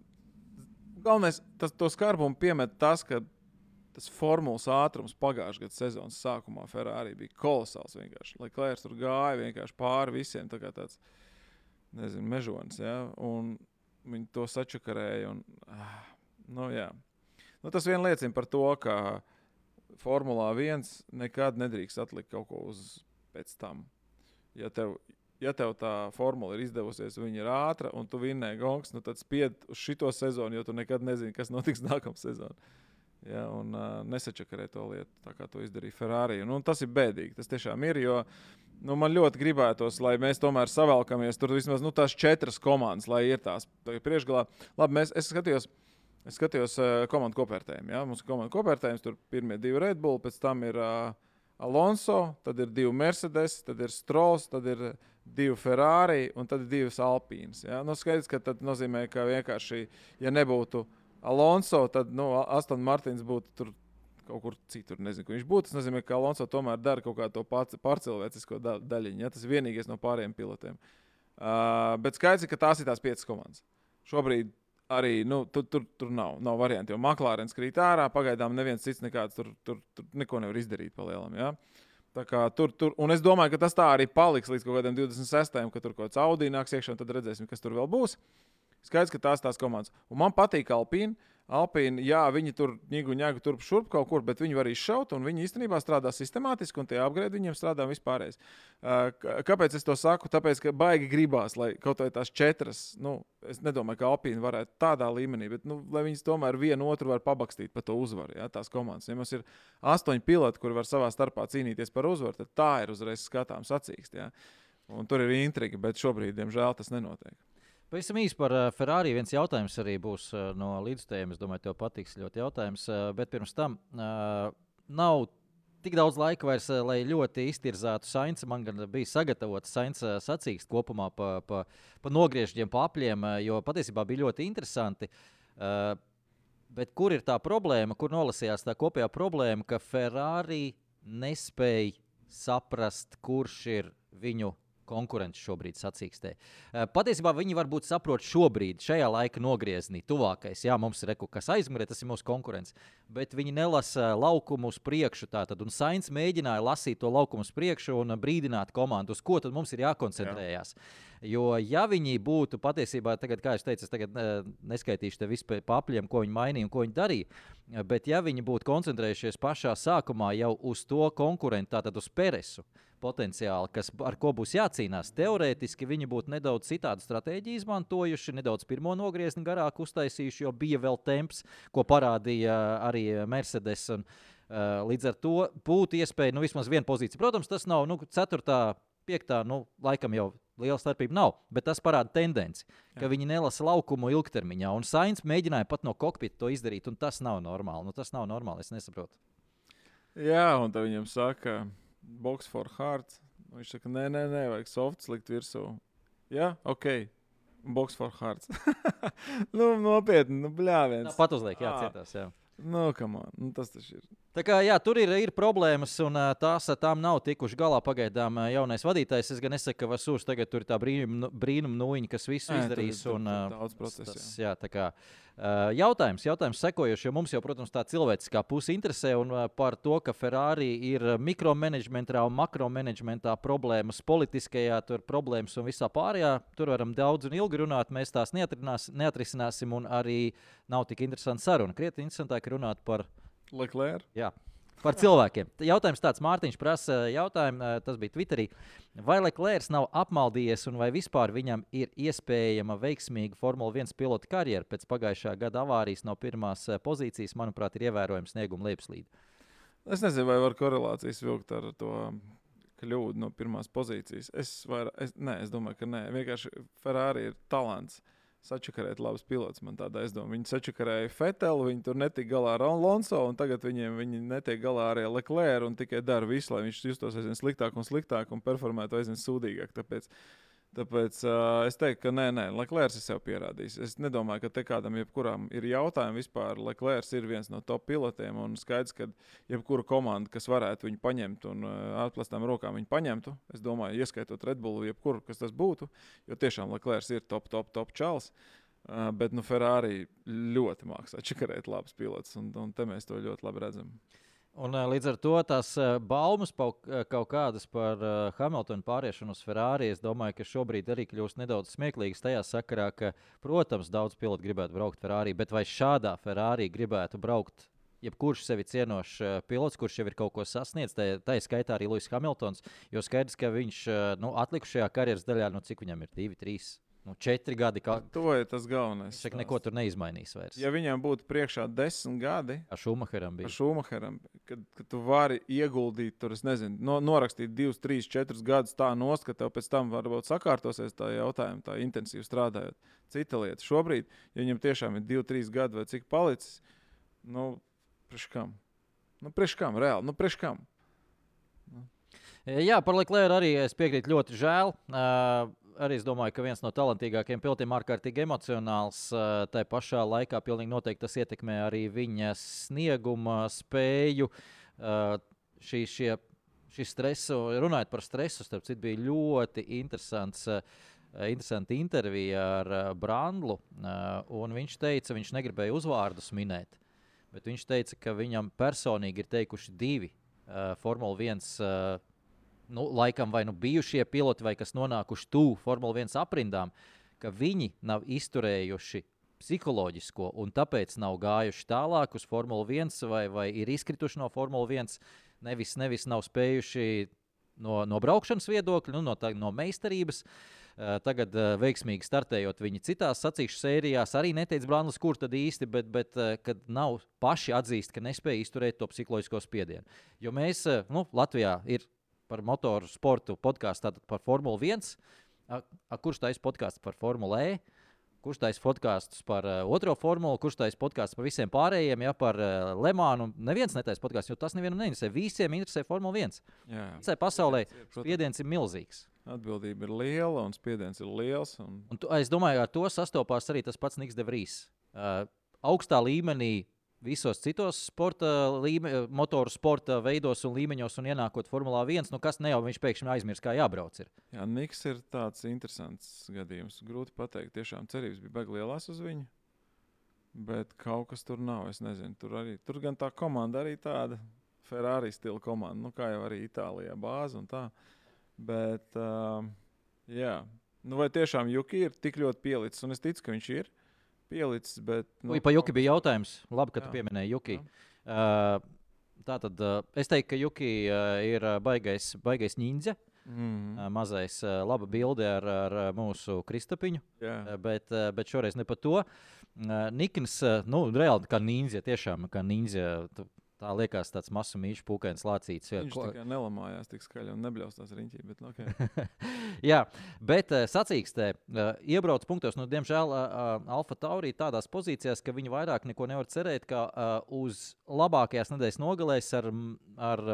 galvenais tas, to skarbumu piemet tas, ka tas formulas ātrums pagājušā gada sezonas sākumā Ferrari bija kolosāls. Lai Klairs tur gāja vienkārši pāri visiem, tā kā tāds nezinu, mežonis. Ja? Un viņi to sačakarēja. Un, ah, nu, jā. nu, tas vien liecina par to, ka Formulā 1 nekad nedrīkst atlikt kaut ko uz pēc tam. Ja tev, ja tev tā formula ir izdevusies, viņa ir ātra un tu vinnēji gongs, nu tad spied uz šito sezonu, jo tu nekad nezini, kas notiks nākamā sezonā. Ja, un uh, nesačakarē to lietu, tā kā to izdarīja Ferrari. Un tas ir bēdīgi. Tas tiešām ir. Jo, nu, man ļoti gribētos, lai mēs tomēr savalkamies tur vismaz nu, tās četras komandas, lai ir tās priekšgalā. Labi, mēs, es skatījos, uh, Es skatījos uh, komandu kopvērtējumu. Ja? Mums ir komandu kopvērtējums, tur pirmie divi Red Bull, pēc tam ir uh, Alonso, tad ir divi Mercedes, tad ir Strauss, tad ir divi Ferrari un tad divas Alpīnas. Ja? Nu, skaidrs, ka tas nozīmē, ka vienkārši, ja nebūtu Alonso, tad nu, Aston Martins būtu tur kaut kur citur. Nezinu, kur viņš būtu. Tas nozīmē, ka Alonso tomēr dara kaut kādu pārcilvēcisko da daļiņu. Ja? Tas ir vienīgais no pārējiem pilotiem. Uh, bet skaidrs, ka tās ir tās piecas komandas. Šobrīd arī nu, tur, tur, tur nav, nav variantu. Jo Maklārens krīt ārā, pagaidām neviens cits nekāds tur, tur, tur neko nevar izdarīt pa lielam. Ja? Tur, tur, un es domāju, ka tas tā arī paliks līdz kaut kādam 26. kad tur kaut kāds Audi nāks iekšā, un tad redzēsim, kas tur vēl būs. Skaidrs, ka tās tās komandas. Un man patīk Alpīna. Alpīna, jā, viņi tur ņēgu, ņēgu turp šurp kaut kur, bet viņi var izšaut, un viņi īstenībā strādā sistemātiski, un tie apgrēdi viņiem strādā vispārējais. Kāpēc es to saku? Tāpēc, ka baigi gribās, lai kaut vai tās četras, nu, es nedomāju, ka Alpīna varētu tādā līmenī, bet, nu, lai viņas tomēr vienu otru var pabakstīt par to uzvaru, ja, tās komandas. Ja mums ir astoņi piloti, kuri var savā starpā cīnīties par uzvaru, tad tā ir uzreiz skatāms acīkst, ja. Un tur ir intriga, bet šobrīd, diemžēl, tas nenotiek. Pavisam īsi par uh, Ferrari. viens jautājums arī būs uh, no līdzstājiem. Es domāju, tev patiks ļoti jautājums. Uh, bet pirms tam nav tik daudz laika vairs, lai ļoti iztirzētu Sainz. Man gan bija sagatavots Sainz uh, sacīksts kopumā pa, pa, pa nogriežņiem, pa apļiem, jo patiesībā bija ļoti interesanti. Uh, bet kur ir tā problēma, kur nolasījās tā kopējā problēma, ka Ferrari nespēja saprast, kurš ir viņu konkurents šobrīd sacīkstē. Eh, patiesībā viņi varbūt saprot šobrīd, šajā laika nogriezienī, tuvākais. Jā, mums ir reku, kas aizmugurē, tas ir mūsu konkurents. Bet viņi nelasa laukumu uz priekšu. Tātad, un Sainz mēģināja lasīt to laukumu uz priekšu un brīdināt komandu, uz ko tad mums ir jākoncentrējas. Jā. Jo, ja viņi būtu patiesībā, tagad, kā jau teicu, es tagad uh, neskaitīšu te vispār papļiem, ko viņi mainīja un ko viņi darīja. Bet, ja viņi būtu koncentrējušies pašā sākumā jau uz to konkurentu, tātad uz Peresu, potenciāli, kas, ar ko būs jācīnās. Teorētiski viņi būtu nedaudz citādu stratēģiju izmantojuši, nedaudz pirmo nogriezni garāk uztaisījuši, jo bija vēl temps, ko parādīja arī Mercedes. Un, uh, līdz ar to būtu iespēja nu, vismaz viena pozīcija. Protams, tas nav nu, ceturtā, piektā, nu, laikam jau liela starpība nav, bet tas parāda tendenci, ka Jā. viņi nelasa laukumu ilgtermiņā. Un Sainz mēģināja pat no kokpita to izdarīt, un tas nav normāli. Nu, tas nav normāli, es nesaprotu. Jā, un tā viņam saka, box for heart. Viņš saka, nē, nē, nē, vajag softs likt virsū. Jā, ok. Box for hearts. nu, nopietni, nu, bļāviens. Pat uzliek, jā, cietās. Jā. Nu, nu, tas taču ir. Tā kā, jā, tur ir, ir problēmas, un tās tām nav tikuši galā pagaidām jaunais vadītājs. Es gan nesaku, ka Vasūrs tagad tur ir tā brīnuma, brīnuma nūjiņa, kas visu Nē, izdarīs. Tur, tur, un, tur daudz procesu. Tas, jā, tā kā jautājums, jautājums sekojošs, jo mums jau, protams, tā cilvēciskā puse interesē un uh, par to, ka Ferrari ir mikromanagementā un makromanagementā problēmas, politiskajā tur problēmas un visā pārējā. Tur varam daudz un ilgi runāt, mēs tās neatrisināsim un arī nav tik interesanti saruna. Krietni interesantāk runāt par Leclerc. Par cilvēkiem. Jautājums tāds, Mārtiņš prasa jautājumu, tas bija Twitterī. Vai Leclerc nav apmaldījies un vai vispār viņam ir iespējama veiksmīga Formule 1 pilota karjera pēc pagājušā gada avārijas no pirmās pozīcijas, manuprāt, ir ievērojams snieguma lejupslīde? Es nezinu, vai var korelācijas vilkt ar to kļūdu no pirmās pozīcijas. Es, vair, es, nē, es domāju, ka nē. Vienkārši Ferrari ir talants. Uh, sačakarēt labus pilotus. Man tāda aizdoma. Viņi sačakarēja Fetelu, viņi tur netika galā ar Alonso, un tagad viņiem viņi netiek galā ar Leclerc un tikai dara visu, lai viņš justos aizvien sliktāk un sliktāk un performētu aizvien sūdīgāk. Tāpēc Tāpēc uh, es teiktu, ka nē, nē, Leclerc ir sev pierādījis. Es nedomāju, ka te kādam jebkuram ir jautājumi vispār. Leclerc ir viens no top pilotiem un skaidrs, ka jebkura komanda, kas varētu viņu paņemt un uh, atplestām rokām viņu paņemtu, es domāju, ieskaitot Red Bullu, jebkuru, kas tas būtu, jo tiešām Leclerc ir top, top, top čels. Uh, bet nu, Ferrari ļoti mākslā čakarēt labus pilotus, un, un te mēs to ļoti labi redzam. Un, līdz ar to tās baumas kaut kādas par Hamiltonu pāriešanu uz Ferrari, es domāju, ka šobrīd arī kļūst nedaudz smieklīgas tajā sakarā, ka, protams, daudz pilotu gribētu braukt Ferrari, bet vai šādā Ferrari gribētu braukt jebkurš sevi cienošs pilots, kurš jau ir kaut ko sasniedzis, tā, tā ir skaitā arī Lūsis Hamiltons. Jo skaidrs, ka viņš nu, atlikušajā karjeras daļā, nu, cik viņam ir divi, trīs Nu, četri gadi. Kā... To ir tas galvenais. Viņš neko tur neizmainīs vairs. Ja viņam būtu priekšā desmit gadi, ar Šumacheram bija. Ar Šumacheram, kad, kad tu vari ieguldīt tur, nezinu, no, norakstīt divus, trīs, četrus gadus tā nost, ka tev pēc tam varbūt sakārtosies tā jautājuma, tā intensīvi strādājot. Cita lieta. Šobrīd, ja viņam tiešām ir divi, trīs gadi vai cik palicis, nu, priekš kam? Nu, priekš kam, reāli, nu, priekš kam? Jā, par Leclerc arī es piekrītu ļoti žēl. Uh, arī es domāju, ka viens no talantīgākajiem pilotiem ārkārtīgi emocionāls. Uh, tā pašā laikā pilnīgi noteikti tas ietekmē arī viņa snieguma spēju. Uh, šī, šie, šis stresu, runājot par stresu, starp citu, bija ļoti interesants. Uh, Interesanti intervija ar Brandlu. Viņš teica, viņš negribēja uzvārdus minēt, bet viņš teica, ka viņam personīgi ir teikuši divi Formule 1 uh, nu, laikam vai nu bijušie piloti, vai kas nonākuši tuvu Formule 1 aprindām, ka viņi nav izturējuši psiholoģisko un tāpēc nav gājuši tālāk uz Formule 1 vai, vai ir izkrituši no Formule 1. Nevis, nevis nav spējuši no, no braukšanas viedokļa, nu, no, tā, no meistarības. Uh, tagad, uh, veiksmīgi startējot viņa citās sacīkšu sērijās, arī neteica Brānlis, kur tad īsti, bet, bet uh, kad nav paši atzīst, ka nespēja izturēt to psiholoģisko spiedienu. Jo mēs, nu, Latvijā ir par motoru sportu podkāstu par Formuli 1. A, a, kurš taisa podkāstu par Formuli E? Kurš taisa podkāstus par uh, otro formulu, kurš taisa podkāstus par visiem pārējiem, ja par uh, Lemānu. Neviens netaisa podkāstu, jo tas nevienam neinteresē. Visiem interesē Formule 1. Jā, Visai pasaulē spiediens ir milzīgs. Atbildība ir liela un spiediens ir liels. Un... Un tu, es domāju, ar to sastopās arī tas pats Niks Devrīs. Uh, augstā līmenī visos citos sporta, līme, motoru sporta veidos un līmeņos, un ienākot Formulā 1, nu kas ne jau viņš pēkšņi aizmirst, kā jābrauc. Ir. Jā, Niks ir tāds interesants gadījums. Grūti pateikt, tiešām cerības bija baigts lielās uz viņu. Bet kaut kas tur nav. Es nezinu, tur arī tur gan tā komanda arī tāda Ferrari stila komanda, nu, kā jau arī Itālijā bāze un tā. Bet, uh, jā, nu, vai tiešām Juki ir tik ļoti pielicis, un es ticu, ka viņš ir pielicis. Bet, nu, Ui, pa Juki bija jautājums. Labi, ka jā. tu pieminēji Juki. Uh, tā tad uh, es teiktu, ka Juki uh, ir baigais, baigais ninja. Mm. Uh, mazais, uh, laba bilde ar, ar mūsu kristapiņu. Yeah. Uh, bet, uh, bet šoreiz ne par to. Uh, Nikns, uh, nu, reāli kā ninja, tiešām kā ninja. Tu, Tā liekas, tāds masu mīļš, pūkains lācīts. Viņš ko... tikai nelamājās tik skaļi un nebļaustās riņķī. Bet, nu, okay. Jā, bet uh, sacīkstē, uh, iebrauc punktos, nu, diemžēl uh, Alfa Taurī tādās pozīcijās, ka viņi vairāk neko nevar cerēt, kā uz labākajās nedēļas nogalēs ar, ar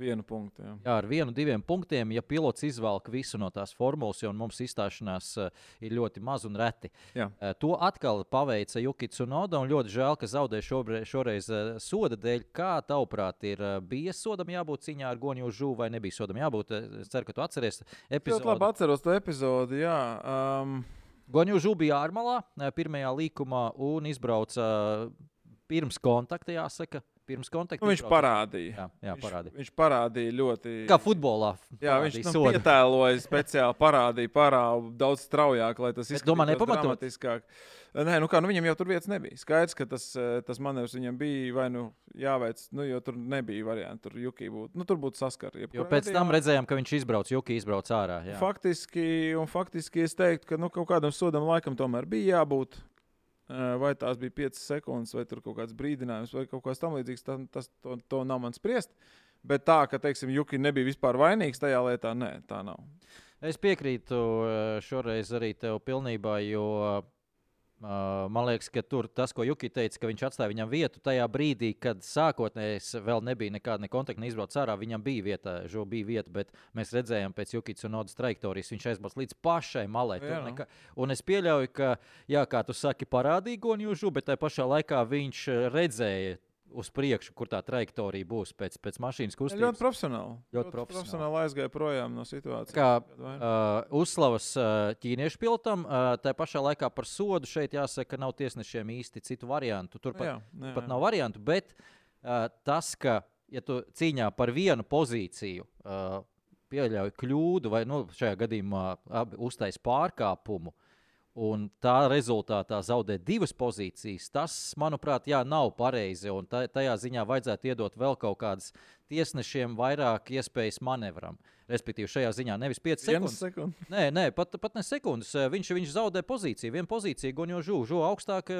Vienu punktu. Jā. jā, ar vienu, diviem punktiem. Ja pilots izvelk visu no tās formulas, jo mums izstāšanās uh, ir ļoti maz un reti. Jā. Uh, to atkal paveica Jukits un Oda. Un ļoti žēl, ka zaudēja šobrīd, šoreiz uh, soda dēļ. Kā tavuprāt, ir uh, bija sodam jābūt cīņā ar Goniju Žūvu vai nebija sodam jābūt? Es ceru, ka tu atceries epizodi. Es labi atceros to epizodi. Jā. Um... Goņu Žūva bija ārmalā pirmajā līkumā un izbrauca pirms kontakta, jāsaka, pirms kontakta. Nu, viņš parādīja. Jā, jā, parādīja. Viņš, viņš parādīja ļoti. Kā futbolā. Jā, viņš nu, sodu. pietēloja speciāli, parādīja parādu daudz straujāk, lai tas izskatītos dramatiskāk. Nē, nu kā, nu viņam jau tur vietas nebija. Skaidrs, ka tas, eh, tas manevrs viņam bija vai nu jāveic, nu, jo tur nebija variantu. Tur juki būtu, nu, tur būtu saskara. Jo pēc gadījumā, tam redzējām, ka viņš izbrauc, juki izbrauc ārā. Jā. Faktiski, un faktiski es teiktu, ka nu, kaut kādam sodam laikam tomēr bija jābūt. Vai tās bija 5 sekundes, vai kaut kāds brīdinājums, vai kaut kas tamlīdzīgs, tas, tas to, to nav man spriest. Bet tā, ka, teiksim, Juki nebija vispār vainīgs tajā lietā, nē, tā nav. Es piekrītu šoreiz arī tev pilnībā, jo man liekas, ka tur tas, ko Juki teica, ka viņš atstāja viņam vietu tajā brīdī, kad sākotnēji vēl nebija nekāda ne kontakta, neizbraucis ārā. Viņam bija vieta, Žo bija vieta, bet mēs redzējām pēc Jukits un Odas trajektorijas, viņš aizbrauc līdz pašai malai. Neka... Un es pieļauju, ka, jā, kā tu saki, parādīja Gonjužu, bet tajā pašā laikā viņš redzēja uz priekšu, kur tā trajektorija būs pēc, pēc mašīnas kustības. Ļoti profesionāli. Ļoti, ļoti profesionāli. profesionāli aizgāja projām no situācijas. Kā uh, uzslavas uh, ķīniešu pilotam, uh, tā pašā laikā par sodu šeit jāsaka, ka nav tiesnešiem īsti citu variantu. Tur pat, jā, jā, pat nav variantu, bet uh, tas, ka ja tu cīņā par vienu pozīciju uh, pieļauj kļūdu vai nu, šajā gadījumā uztais pārkāpumu, un tā rezultātā zaudēt divas pozīcijas, tas, manuprāt, jā, nav pareizi. Tajā ziņā vajadzētu iedot vēl kaut kādas tiesnešiem vairāk iespējas manevram. Respektīvi, šajā ziņā nevis 5 sekundes. Sekund. Nē, nē pat, pat ne sekundes. Viņš, viņš zaudē pozīciju. Vienu pozīciju, Gonjo Žū, Žū augstāk,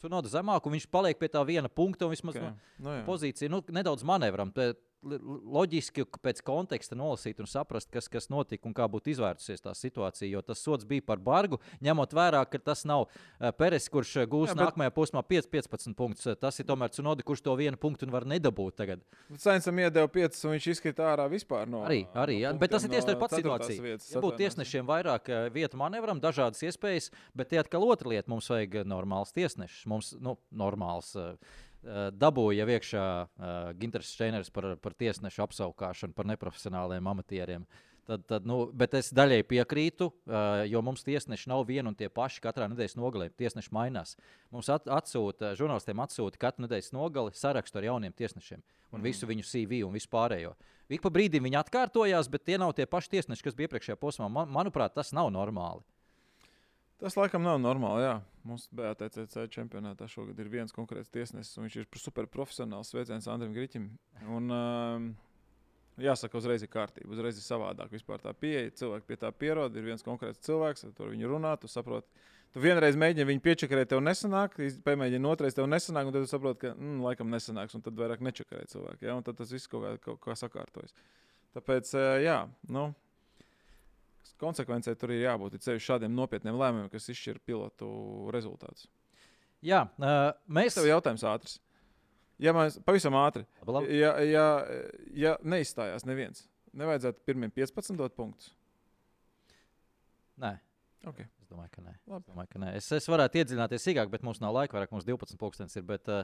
tur nav zemāk, un viņš paliek pie tā viena punkta un vismaz okay. no, no, pozīcija nu, nedaudz manevram. Te, loģiski pēc konteksta nolasīt un saprast, kas, kas notika un kā būtu izvērtusies tā situācija. Jo tas sots bija par bargu, ņemot vērā, ka tas nav uh, Peres, kurš uh, gūs Jā, bet... nākamajā posmā 5, 15 punktus. Tas ir tomēr Cunodi, kurš to vienu punktu var nedabūt tagad. Sainzam iedeva 5, un viņš izkrita ārā vispār no. Arī, arī jā. no bet tas ir tieši tā no pati ceturtās situācija. Vietas, Ja būtu tiesnešiem vairāk eh, vietu manevram, dažādas iespējas, bet tie atkal otra lieta. Mums vajag normāls tiesnešs. Mums nu, normāls. eh, eh, Dabūja iekšā uh, Ginters Steiners par, par tiesnešu apsaukšanu, par neprofesionāliem amatieriem. Tad, tad, nu, bet es daļai piekrītu, uh, jo mums tiesneši nav vieni un tie paši katrā nedēļas nogalē. Tiesneši mainās. Mums at, atsūta, žurnālistiem atsūta katru nedēļas nogali sarakstu ar jauniem tiesnešiem un visu viņu CV un vispārējo. Ik pa brīdim viņi atkārtojās, bet tie nav tie paši tiesneši, kas bija iepriekšējā posmā. Man, manuprāt, tas nav normāli. Tas laikam nav normāli. Jā. Mums BATCC čempionātā šogad ir viens konkrēts tiesnesis, un viņš ir superprofesionāls. Sveiciens Andrim Griķim. Un, um, jāsaka, uzreiz ir kārtība, uzreiz ir savādāk. Vispār tā pieeja, cilvēki pie tā pierod. Ir viens konkrēts cilvēks, ar to viņu runā, tu saproti. Tu vienreiz mēģini viņu piečakarēt, tev nesanāk, pamēģini otrais, tev nesanāk, un tad tu saproti, ka mm, laikam nesanāks, un tad vairāk nečakarē cilvēki. Ja? Un tad tas viss kaut kā, kaut kā sakārtojas. Tāpēc, jā, nu, konsekvencei tur ir jābūt ir ceļš šādiem nopietniem lēmumiem, kas izšķir pilotu rezultātus. Jā, uh, mēs Tev jautājums ātrs. Ja mēs pavisam ātri, Labi, labi. ja, ja, ja neizstājās neviens, nevajadzētu pirmiem 15 dot punktus. Nē. Okay. Es domāju, ka nē. Labi. Es, domāju, ka nē. es, es varētu iedziļināties sīkāk, bet mums nav laika vairāk. Mums 12 pulkstenis ir. Bet, uh,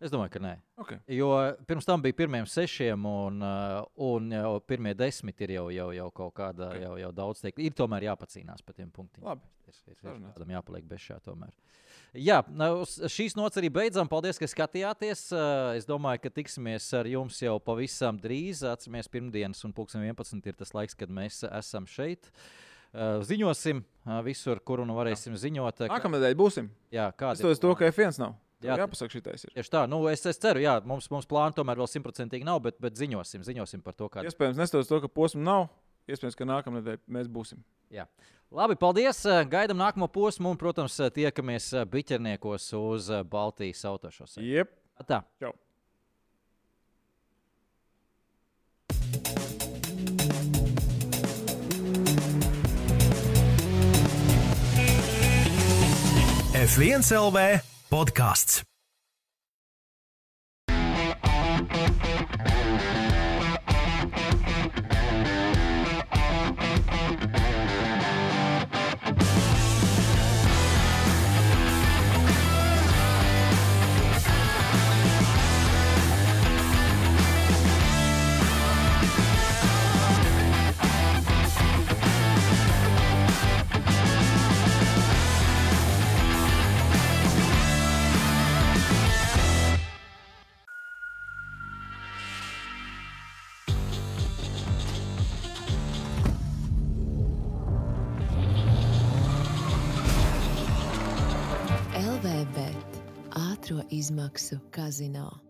es domāju, ka nē. Okay. Jo pirms tam bija pirmie sešiem, un, uh, un jau pirmie desmit ir jau, jau, jau kaut kāda, Ok. okay. jau, jau daudz teikt. Ir tomēr jāpacīnās par tiem punktiem. Labi. Ir, ir, ir kādam jāpaliek bez šā tomēr. Jā, nu, šīs nots arī beidzam. Paldies, ka skatījāties. Uh, Es domāju, ka tiksimies ar jums jau pavisam drīz. Atceramies, pirmdienas un pulksten 11 ir tas laiks, kad mēs esam šeit. Uh, Ziņosim uh, visur, kur nu varēsim ziņot. uh, ka- Nākamā nedēļa būsim. Jā, Es to, ir to plāni? ka F1 nav. Jā, Jā, jāpasaka, šitais ir. Tieši tā, nu, es, es ceru, jā, mums, mums plāna tomēr vēl simtprocentīgi nav, bet, bet ziņosim, ziņosim par to, kāda Iespējams, nestoties to, ka posma nav. Iespējams, ka nākamā nedēļa mēs būsim. Labi, paldies. eh, Gaidām nākamo posmu un, protams, eh, tiekamies eh, biķerniekos uz Baltijas autošos. Jep. Tā. Čau. F1 LV podkāsts. LVB ātrā izmaksu kazino.